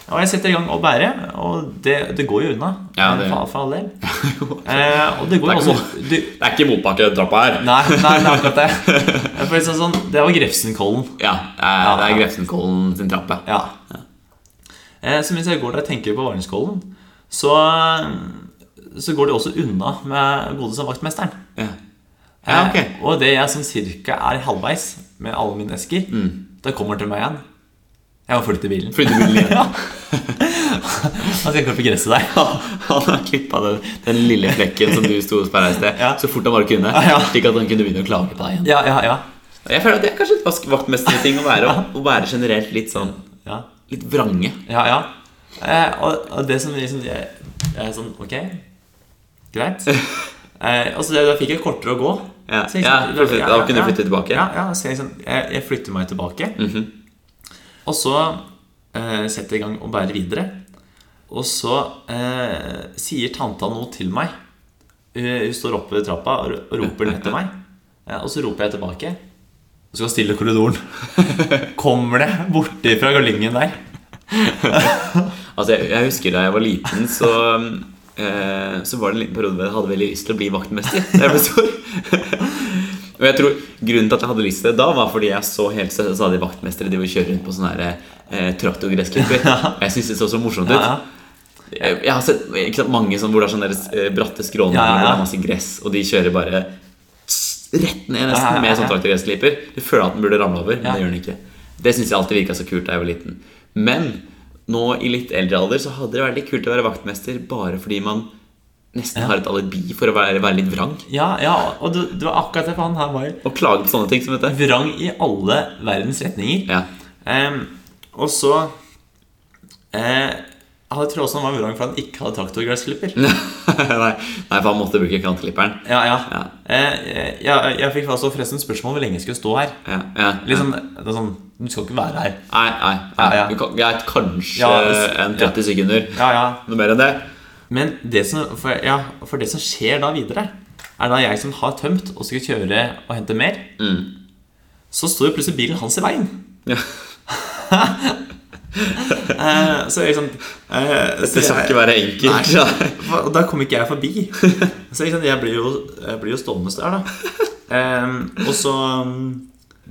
Speaker 2: Og jeg setter i gang å bære, og det, det går jo unna.
Speaker 1: Ja,
Speaker 2: eh,
Speaker 1: det-
Speaker 2: for, for all del. eh, og det går
Speaker 1: Det er
Speaker 2: jo også du,
Speaker 1: Det er ikke motbakke trappa her.
Speaker 2: Nei, nei, det er akkurat det. For liksom sånn, det var Grefsenkollen.
Speaker 1: Ja, det er, det er Grefsenkollen sin trappe.
Speaker 2: Ja. Eh, så mens jeg går der og tenker på Varneskollen, så, så går de også unna med godeste vaktmesteren.
Speaker 1: Ja, ja ok.
Speaker 2: Eh, og det jeg som cirka er halvveis med alle mine esker, da kommer han til meg igjen. Jeg må flytte bilen.
Speaker 1: Flytte bilen igjen.
Speaker 2: ja. Han skal klippe gresset der.
Speaker 1: Han har klippa den, den lille flekken som du sto og sperra i sted,
Speaker 2: Ja.
Speaker 1: så fort han bare kunne.
Speaker 2: Ja.
Speaker 1: Slik at han kunne begynne å klage på deg igjen.
Speaker 2: Ja, ja, ja.
Speaker 1: Jeg føler at Det er kanskje et vaktmesterting å være. Å være generelt litt sånn
Speaker 2: ja.
Speaker 1: Litt vrange.
Speaker 2: Ja, ja. Eh, og, og det som liksom jeg, jeg er sånn Ok, greit. Eh, altså, det- Da fikk jeg kortere å gå.
Speaker 1: Ja,
Speaker 2: Så jeg-
Speaker 1: ja, da kunne du flytte tilbake.
Speaker 2: Ja, ja så jeg, liksom, jeg, jeg flytter meg tilbake.
Speaker 1: Mhm.
Speaker 2: Og så eh, setter jeg i gang å bære videre. Og så eh, sier tanta noe til meg. Hun, hun står oppe ved trappa og, og roper ned til meg. Eh, og så roper jeg tilbake. Og skal stille korridoren. Kommer det borti fra galingen der?
Speaker 1: Altså, jeg, jeg husker da jeg var liten, så eh, Så var det en liten periode hvor jeg hadde veldig lyst til å bli vaktmester. Da jeg ble stor. Og jeg tror Grunnen til at jeg hadde lyst til det da, var fordi jeg så helt de vaktmestere de ville kjøre rundt på sånne her, eh, traktorgressklipper. Og jeg syntes det så så morsomt ut.
Speaker 2: Ja, ja.
Speaker 1: Jeg, jeg har sett sant, mange sånn, hvor det er sånne der, eh, bratte skråninger
Speaker 2: Ja, ja,
Speaker 1: og masse gress, og de kjører bare rett ned nesten med sånn traktorgressklipper. Du føler at den burde ramle over, men det gjør den ikke. Det syns jeg alltid virka så kult da jeg var liten. Men nå i litt eldre alder så hadde det vært litt kult å være vaktmester bare fordi man nesten har et alibi for å være, være litt vrang.
Speaker 2: Ja, ja, og du, du var akkurat det, for han her var
Speaker 1: Og klage på sånne ting som dette.
Speaker 2: vrang i alle verdens retninger.
Speaker 1: Ja.
Speaker 2: Um, og så eh, Jeg tror også han var vrang for han ikke hadde traktorgressklipper.
Speaker 1: nei, nei, for han måtte bruke kantklipperen.
Speaker 2: Ja, ja.
Speaker 1: Ja.
Speaker 2: Eh, jeg, jeg fikk altså forresten spørsmål om hvor lenge jeg skulle stå her.
Speaker 1: Ja, ja,
Speaker 2: Liksom, det er sånn, Du skal ikke være her.
Speaker 1: Nei, nei, nei.
Speaker 2: Ja, ja.
Speaker 1: Greit, kanskje en 30 sekunder.
Speaker 2: Ja, ja.
Speaker 1: Noe mer enn det?
Speaker 2: Men det som, for, ja, for det som skjer da videre, er da jeg som har tømt og skal kjøre og hente mer,
Speaker 1: Mm.
Speaker 2: så står jo plutselig bilen hans i veien.
Speaker 1: Ja.
Speaker 2: Eh, så jeg liksom eh, Dette
Speaker 1: Det skal ikke være enkelt.
Speaker 2: Nei, og da kom ikke jeg forbi. Så jeg, sant, jeg blir jo, jeg blir jo stående der, da. Eh, og så mm,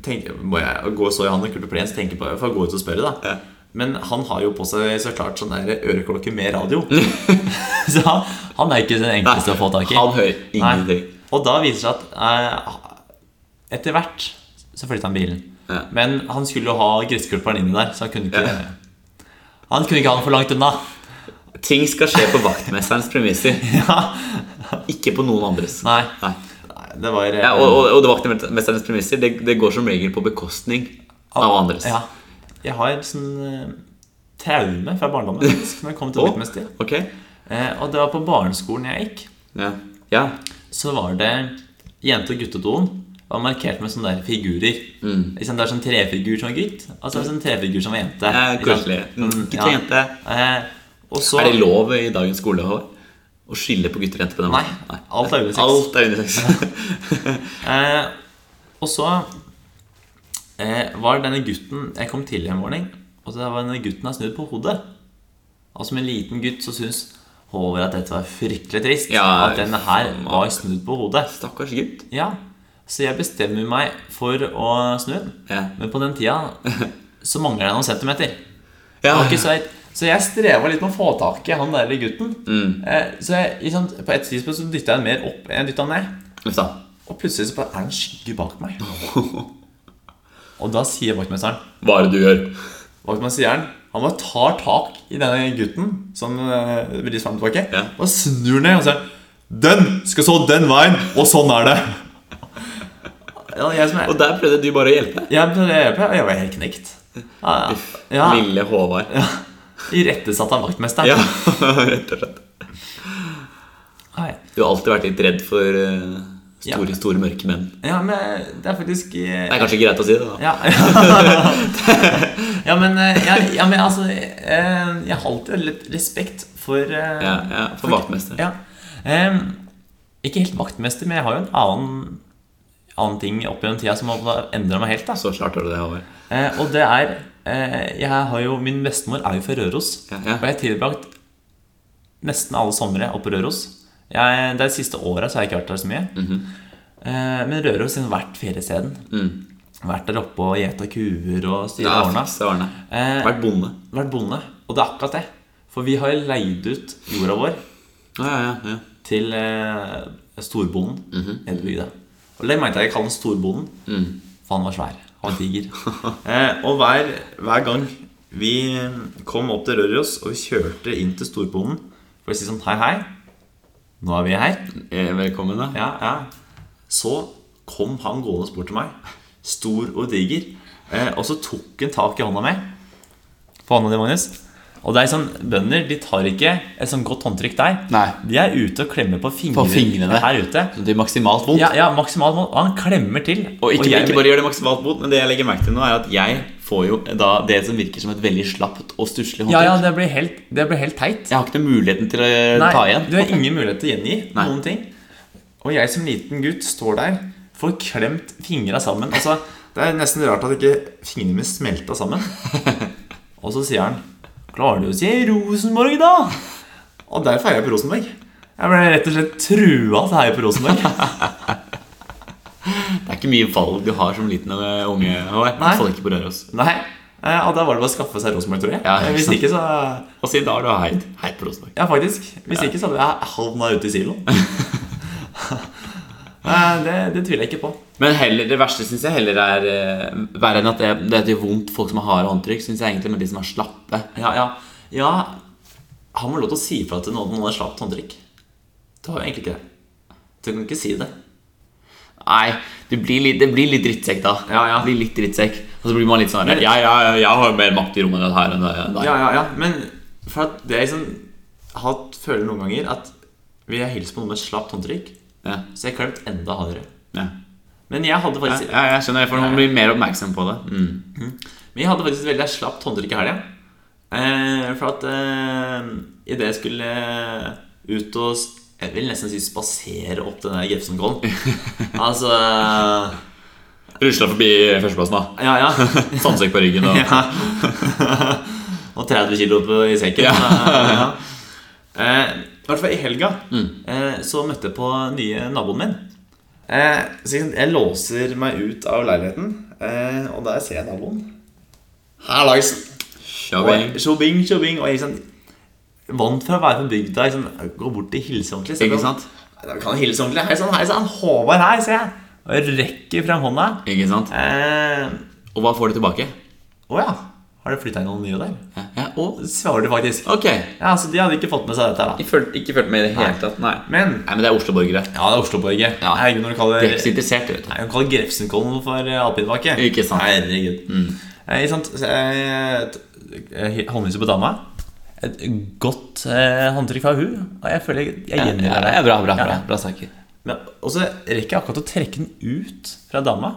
Speaker 2: tenker, må jeg gå så i han og Kurt Plens tenke på For å gå ut og spørre, da. Men han har jo på seg så klart sånn der øreklokke med radio. så han, han er ikke den enkleste å få tak i.
Speaker 1: Han hører ingenting.
Speaker 2: Og da viser det seg at eh, etter hvert så flytta han bilen. Men han skulle jo ha gressklipperen inni der, så han kunne ikke Han kunne ikke ha den for langt unna.
Speaker 1: Ting skal skje på vaktmesterens premisser,
Speaker 2: Ja,
Speaker 1: ikke på noen andres.
Speaker 2: Nei.
Speaker 1: Nei.
Speaker 2: Det var eh,
Speaker 1: Ja, og, og, og det vaktmesterens premisser det, det går som regel på bekostning av andres.
Speaker 2: Ja. Jeg har sånn eh, traume fra barndommen når jeg kom til vaktmester.
Speaker 1: Okay.
Speaker 2: Eh, og det var på barneskolen jeg gikk.
Speaker 1: Ja. ja.
Speaker 2: Så var det jente- og guttedoen var markert med sånne der figurer. Liksom, det er sånn trefigur som var gutt, og så er det sånn trefigur som var jente.
Speaker 1: Ja, koselig. Mm,
Speaker 2: Sånn,
Speaker 1: gutt og jente.
Speaker 2: Eh, så
Speaker 1: Er det lov i dagens skole å skille på gutter og jenter på den måten?
Speaker 2: Nei, alt er unisex.
Speaker 1: Alt er unisex.
Speaker 2: Eh, og så eh, var denne gutten Jeg kom tidlig en morgen, og så var denne gutten har snudd på hodet. Og som en liten gutt så syns Håvard at dette var fryktelig trist.
Speaker 1: Ja,
Speaker 2: at denne her var snudd på hodet.
Speaker 1: Stakkars gutt.
Speaker 2: Ja, Så jeg bestemmer meg for å snu den.
Speaker 1: Ja.
Speaker 2: Men på den tida så mangler jeg noen centimeter.
Speaker 1: Ja.
Speaker 2: så, så jeg streva litt med å få tak i han der gutten.
Speaker 1: Mm.
Speaker 2: Eh, så jeg, ikke på et tidspunkt så dytta jeg han mer opp enn jeg dytta han ned.
Speaker 1: Uff.
Speaker 2: Og plutselig så er det en skygge bak meg. Og da sier vaktmesteren
Speaker 1: Hva er det du gjør?
Speaker 2: Vaktmesteren han Han bare tar tak i denne gutten som veldig frem og tilbake
Speaker 1: Ja.
Speaker 2: Og snur ned og sier Den skal så den veien Og sånn er det jeg
Speaker 1: Og der prøvde du bare å hjelpe.
Speaker 2: Jeg prøvde å hjelpe, og jeg var helt knekt. Ja, ja.
Speaker 1: Lille Håvard.
Speaker 2: ja. Irettesatt av vaktmesteren.
Speaker 1: Ja, rett og slett. Du har alltid vært litt redd for eh, store,
Speaker 2: Ja.
Speaker 1: store mørke menn.
Speaker 2: Ja, men det er faktisk eh,
Speaker 1: Det er kanskje greit å si det, da.
Speaker 2: Ja, ja men, eh, ja, men altså eh, Jeg har alltid litt respekt for eh,
Speaker 1: Ja, ja, for vaktmester.
Speaker 2: Ja. Em, ikke helt vaktmester, men jeg har jo en annen, annen ting opp gjennom tida som har endra meg helt. da
Speaker 1: Så klart har du det, Håvard.
Speaker 2: eh, Og det er eh, Jeg har jo Min bestemor er jo fra Røros.
Speaker 1: Ja, ja.
Speaker 2: Og jeg har tilbrakt nesten alle somre oppe på Røros. Jeg, det siste året så har jeg ikke vært der så mye. eh, men Røros har vært feriesteden.
Speaker 1: Mm.
Speaker 2: Vært der oppe og gjeta kuer og styra
Speaker 1: Ja,
Speaker 2: årene. Eh,
Speaker 1: Vært bonde.
Speaker 2: vært bonde. Og det er akkurat det. For vi har jo leid ut jorda vår
Speaker 1: Ja, ja, ja,
Speaker 2: til eh, storbonden nede i bygda. Det mente jeg ikke kalle storbonden,
Speaker 1: Mm.
Speaker 2: for han var svær. Han var diger. eh, og hver, hver gang vi kom opp til Røros, og vi kjørte inn til storbonden for å si sånn Hei, hei. Nå er vi her.
Speaker 1: Eh, Velkommen, da.
Speaker 2: Ja, ja. Så kom han gående bort til meg, stor og diger, eh, og så tok han tak i hånda mi. På hånda di, Magnus. Og det er sånn, Bønder de tar ikke et sånn godt håndtrykk der.
Speaker 1: Nei.
Speaker 2: De er ute og klemmer på, fingre,
Speaker 1: På fingrene.
Speaker 2: her ute.
Speaker 1: Så det er maksimalt vondt.
Speaker 2: Ja, ja, maksimalt vondt. Og han klemmer til.
Speaker 1: Og ikke,
Speaker 2: jeg-
Speaker 1: ikke bare gjør det maksimalt vondt, men det jeg legger merke til nå, er at jeg får jo da det som virker som et veldig slapt og stusslig håndtrykk.
Speaker 2: ja, det blir helt, det blir helt teit.
Speaker 1: Jeg har ikke noen muligheten til å ta igjen.
Speaker 2: du har ingen mulighet til å gjengi
Speaker 1: Nei.
Speaker 2: noen ting. Og jeg som liten gutt står der, får klemt fingra sammen. Altså, det er nesten rart at ikke fingrene mine smelta sammen. Og så sier han 'Klarer du å si Rosenborg, da?' Og derfor heier jeg på Rosenborg. Jeg ble rett og slett trua til å heie på Rosenborg.
Speaker 1: Det er ikke mye valg du har som liten eller unge. I
Speaker 2: Nei.
Speaker 1: hvert fall ikke på Røros.
Speaker 2: Nei, Og da var det bare å skaffe seg Rosenborg, tror jeg.
Speaker 1: Ja,
Speaker 2: Hvis ikke, så
Speaker 1: Og siden da har du heid. Heid på Rosenborg.
Speaker 2: Ja, faktisk. Hvis ikke så hadde jeg havna ute i siloen. Det, det tviler jeg ikke på.
Speaker 1: Men heller, det verste syns jeg heller er uh, verre enn at det, det gjør vondt folk som har harde håndtrykk. Synes jeg egentlig med de som er slappe.
Speaker 2: Ja, ja, ja Han må lov til å si fra til noen noen har slapt håndtrykk? Du har jo egentlig ikke det. Du kan ikke si det.
Speaker 1: Nei, det blir litt, det blir litt drittsekk da.
Speaker 2: Ja, ja.
Speaker 1: Det blir litt drittsekk Og så blir man litt sånn
Speaker 2: Men-
Speaker 1: Ja, ja, ja, jeg har jo mer makt i rommet her enn deg.
Speaker 2: Ja, ja, ja Men for at det jeg liksom har føler noen ganger at vi har hilst på noen med slapt håndtrykk,
Speaker 1: Ja,
Speaker 2: så jeg har klemt enda hardere.
Speaker 1: ja.
Speaker 2: Men jeg hadde faktisk
Speaker 1: ja, jeg skjønner, for man blir mer oppmerksom på det. Mm.
Speaker 2: Men jeg hadde faktisk et veldig slapt håndtrykk i helga. Eh, for at eh, idet jeg skulle eh, ut og Jeg vil nesten si spasere opp den der Grefsenkollen. altså
Speaker 1: Rusla forbi førsteplassen, da.
Speaker 2: Ja, ja.
Speaker 1: Sandsekk på ryggen og
Speaker 2: ja. og 30 kilo i sekken.
Speaker 1: Ja.
Speaker 2: ja. Eh, I hvert fall i helga eh, så møtte jeg på nye naboen min. Eh, så jeg, jeg låser meg ut av leiligheten, eh, og der ser jeg naboen. Hallaisen! Tjobing, tjobing. Og jeg sånn Vant fra å være på bygda. Jeg sånn, Gå bort til hilse ordentlig.
Speaker 1: Ikke sant?
Speaker 2: Da kan jeg hilse ordentlig. Hei sann, hei sann. Håvard her, ser jeg. Og jeg rekker frem hånda.
Speaker 1: Ikke sant?
Speaker 2: Eh,
Speaker 1: Og hva får du tilbake?
Speaker 2: Å ja. Har det flytta inn noen nye der?
Speaker 1: Ja, og
Speaker 2: Svarer de faktisk.
Speaker 1: ok.
Speaker 2: Ja, Så de hadde ikke fått med seg dette da.
Speaker 1: Følte ikke følt med i det hele tatt, nei.
Speaker 2: Men
Speaker 1: Nei, men det er Oslo-borgere.
Speaker 2: Ja, det er Oslo borgere
Speaker 1: Ja.
Speaker 2: Herregud, når du kaller
Speaker 1: De er ikke så interessert, vet du.
Speaker 2: Nei, hun kaller Grefsenkollen for eh, alpinbakke.
Speaker 1: Ikke sant.
Speaker 2: Herregud. Eh, ikke sant? Så jeg jeg håndhilser på dama. Et godt eh, håndtrykk fra hun Og jeg føler jeg, jeg
Speaker 1: Ja, ja,
Speaker 2: det.
Speaker 1: ja, bra, bra, bra,
Speaker 2: ja.
Speaker 1: bra saker.
Speaker 2: Men, og så rekker jeg akkurat å trekke den ut fra dama,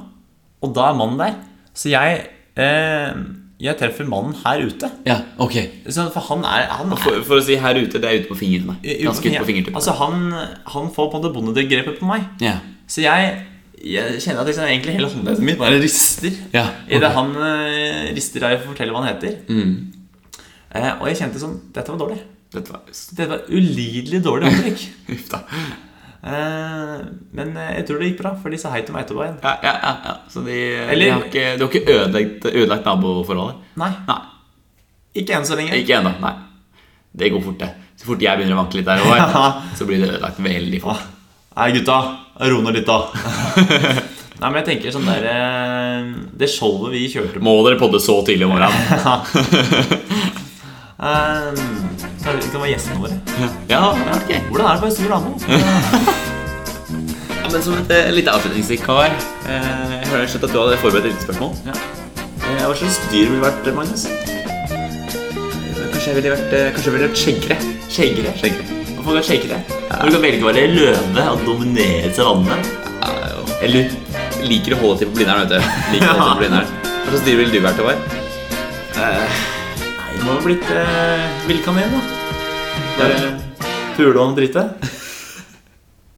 Speaker 2: og da er mannen der. Så jeg eh, Jeg treffer mannen her ute.
Speaker 1: Ja, ok.
Speaker 2: Så, for han er, han er
Speaker 1: For, for å si her ute, det er ute på fingrene. Ganske ute på fingertuppene.
Speaker 2: Altså, han, han får på en måte bondegrepet på meg.
Speaker 1: Ja.
Speaker 2: Så jeg, jeg kjenner at liksom, egentlig hele håndleddet mitt bare rister.
Speaker 1: Ja,
Speaker 2: okay.
Speaker 1: idet
Speaker 2: han uh, rister av å fortelle hva han heter.
Speaker 1: Mm.
Speaker 2: Uh, og jeg kjente sånn Dette var dårlig.
Speaker 1: Dette var
Speaker 2: Dette var ulidelig dårlig håndtrykk. Eh, men eh, jeg tror det gikk bra, for de sa hei til meg etterpå igjen.
Speaker 1: Ja, ja, ja, ja. Så de,
Speaker 2: Eller-
Speaker 1: de har ikke, de har ikke ødelagt, ødelagt naboforholdet?
Speaker 2: Nei,
Speaker 1: Nei.
Speaker 2: ikke enn så lenge.
Speaker 1: Ikke ennå. Nei. Det går fort, det. Så fort jeg begynner å vanke litt der, òg, så blir det ødelagt veldig fort.
Speaker 2: Nei, gutta. Ro ned litt, da. Nei, men jeg tenker sånn der eh, Det showet vi kjørte på
Speaker 1: Må dere podde så tidlig om morgenen?
Speaker 2: eh, Så det kan være gjestene våre.
Speaker 1: Ja, ja, ok.
Speaker 2: Hvordan er det på en stor Ja,
Speaker 1: men som et eh, lite avslutningsvikar eh, Jeg hører at du hadde forberedt et lite spørsmål.
Speaker 2: Ja. Eh, Hva slags dyr ville du vært, Magnus?
Speaker 1: Kanskje jeg ville vært, eh, kanskje jeg ville vært skjeggere.
Speaker 2: Skjeggere?
Speaker 1: Skjeggere.
Speaker 2: Hvorfor skjeggere? Når du kan velge å være løve og dominere savannene.
Speaker 1: Ja. Eller liker å holde til på Blindern, vet du. Liker å holde til på blinderen. Hva slags dyr ville du vært, Håvard?
Speaker 2: Må ha blitt eh, villkanin, da. Bare pule og drite.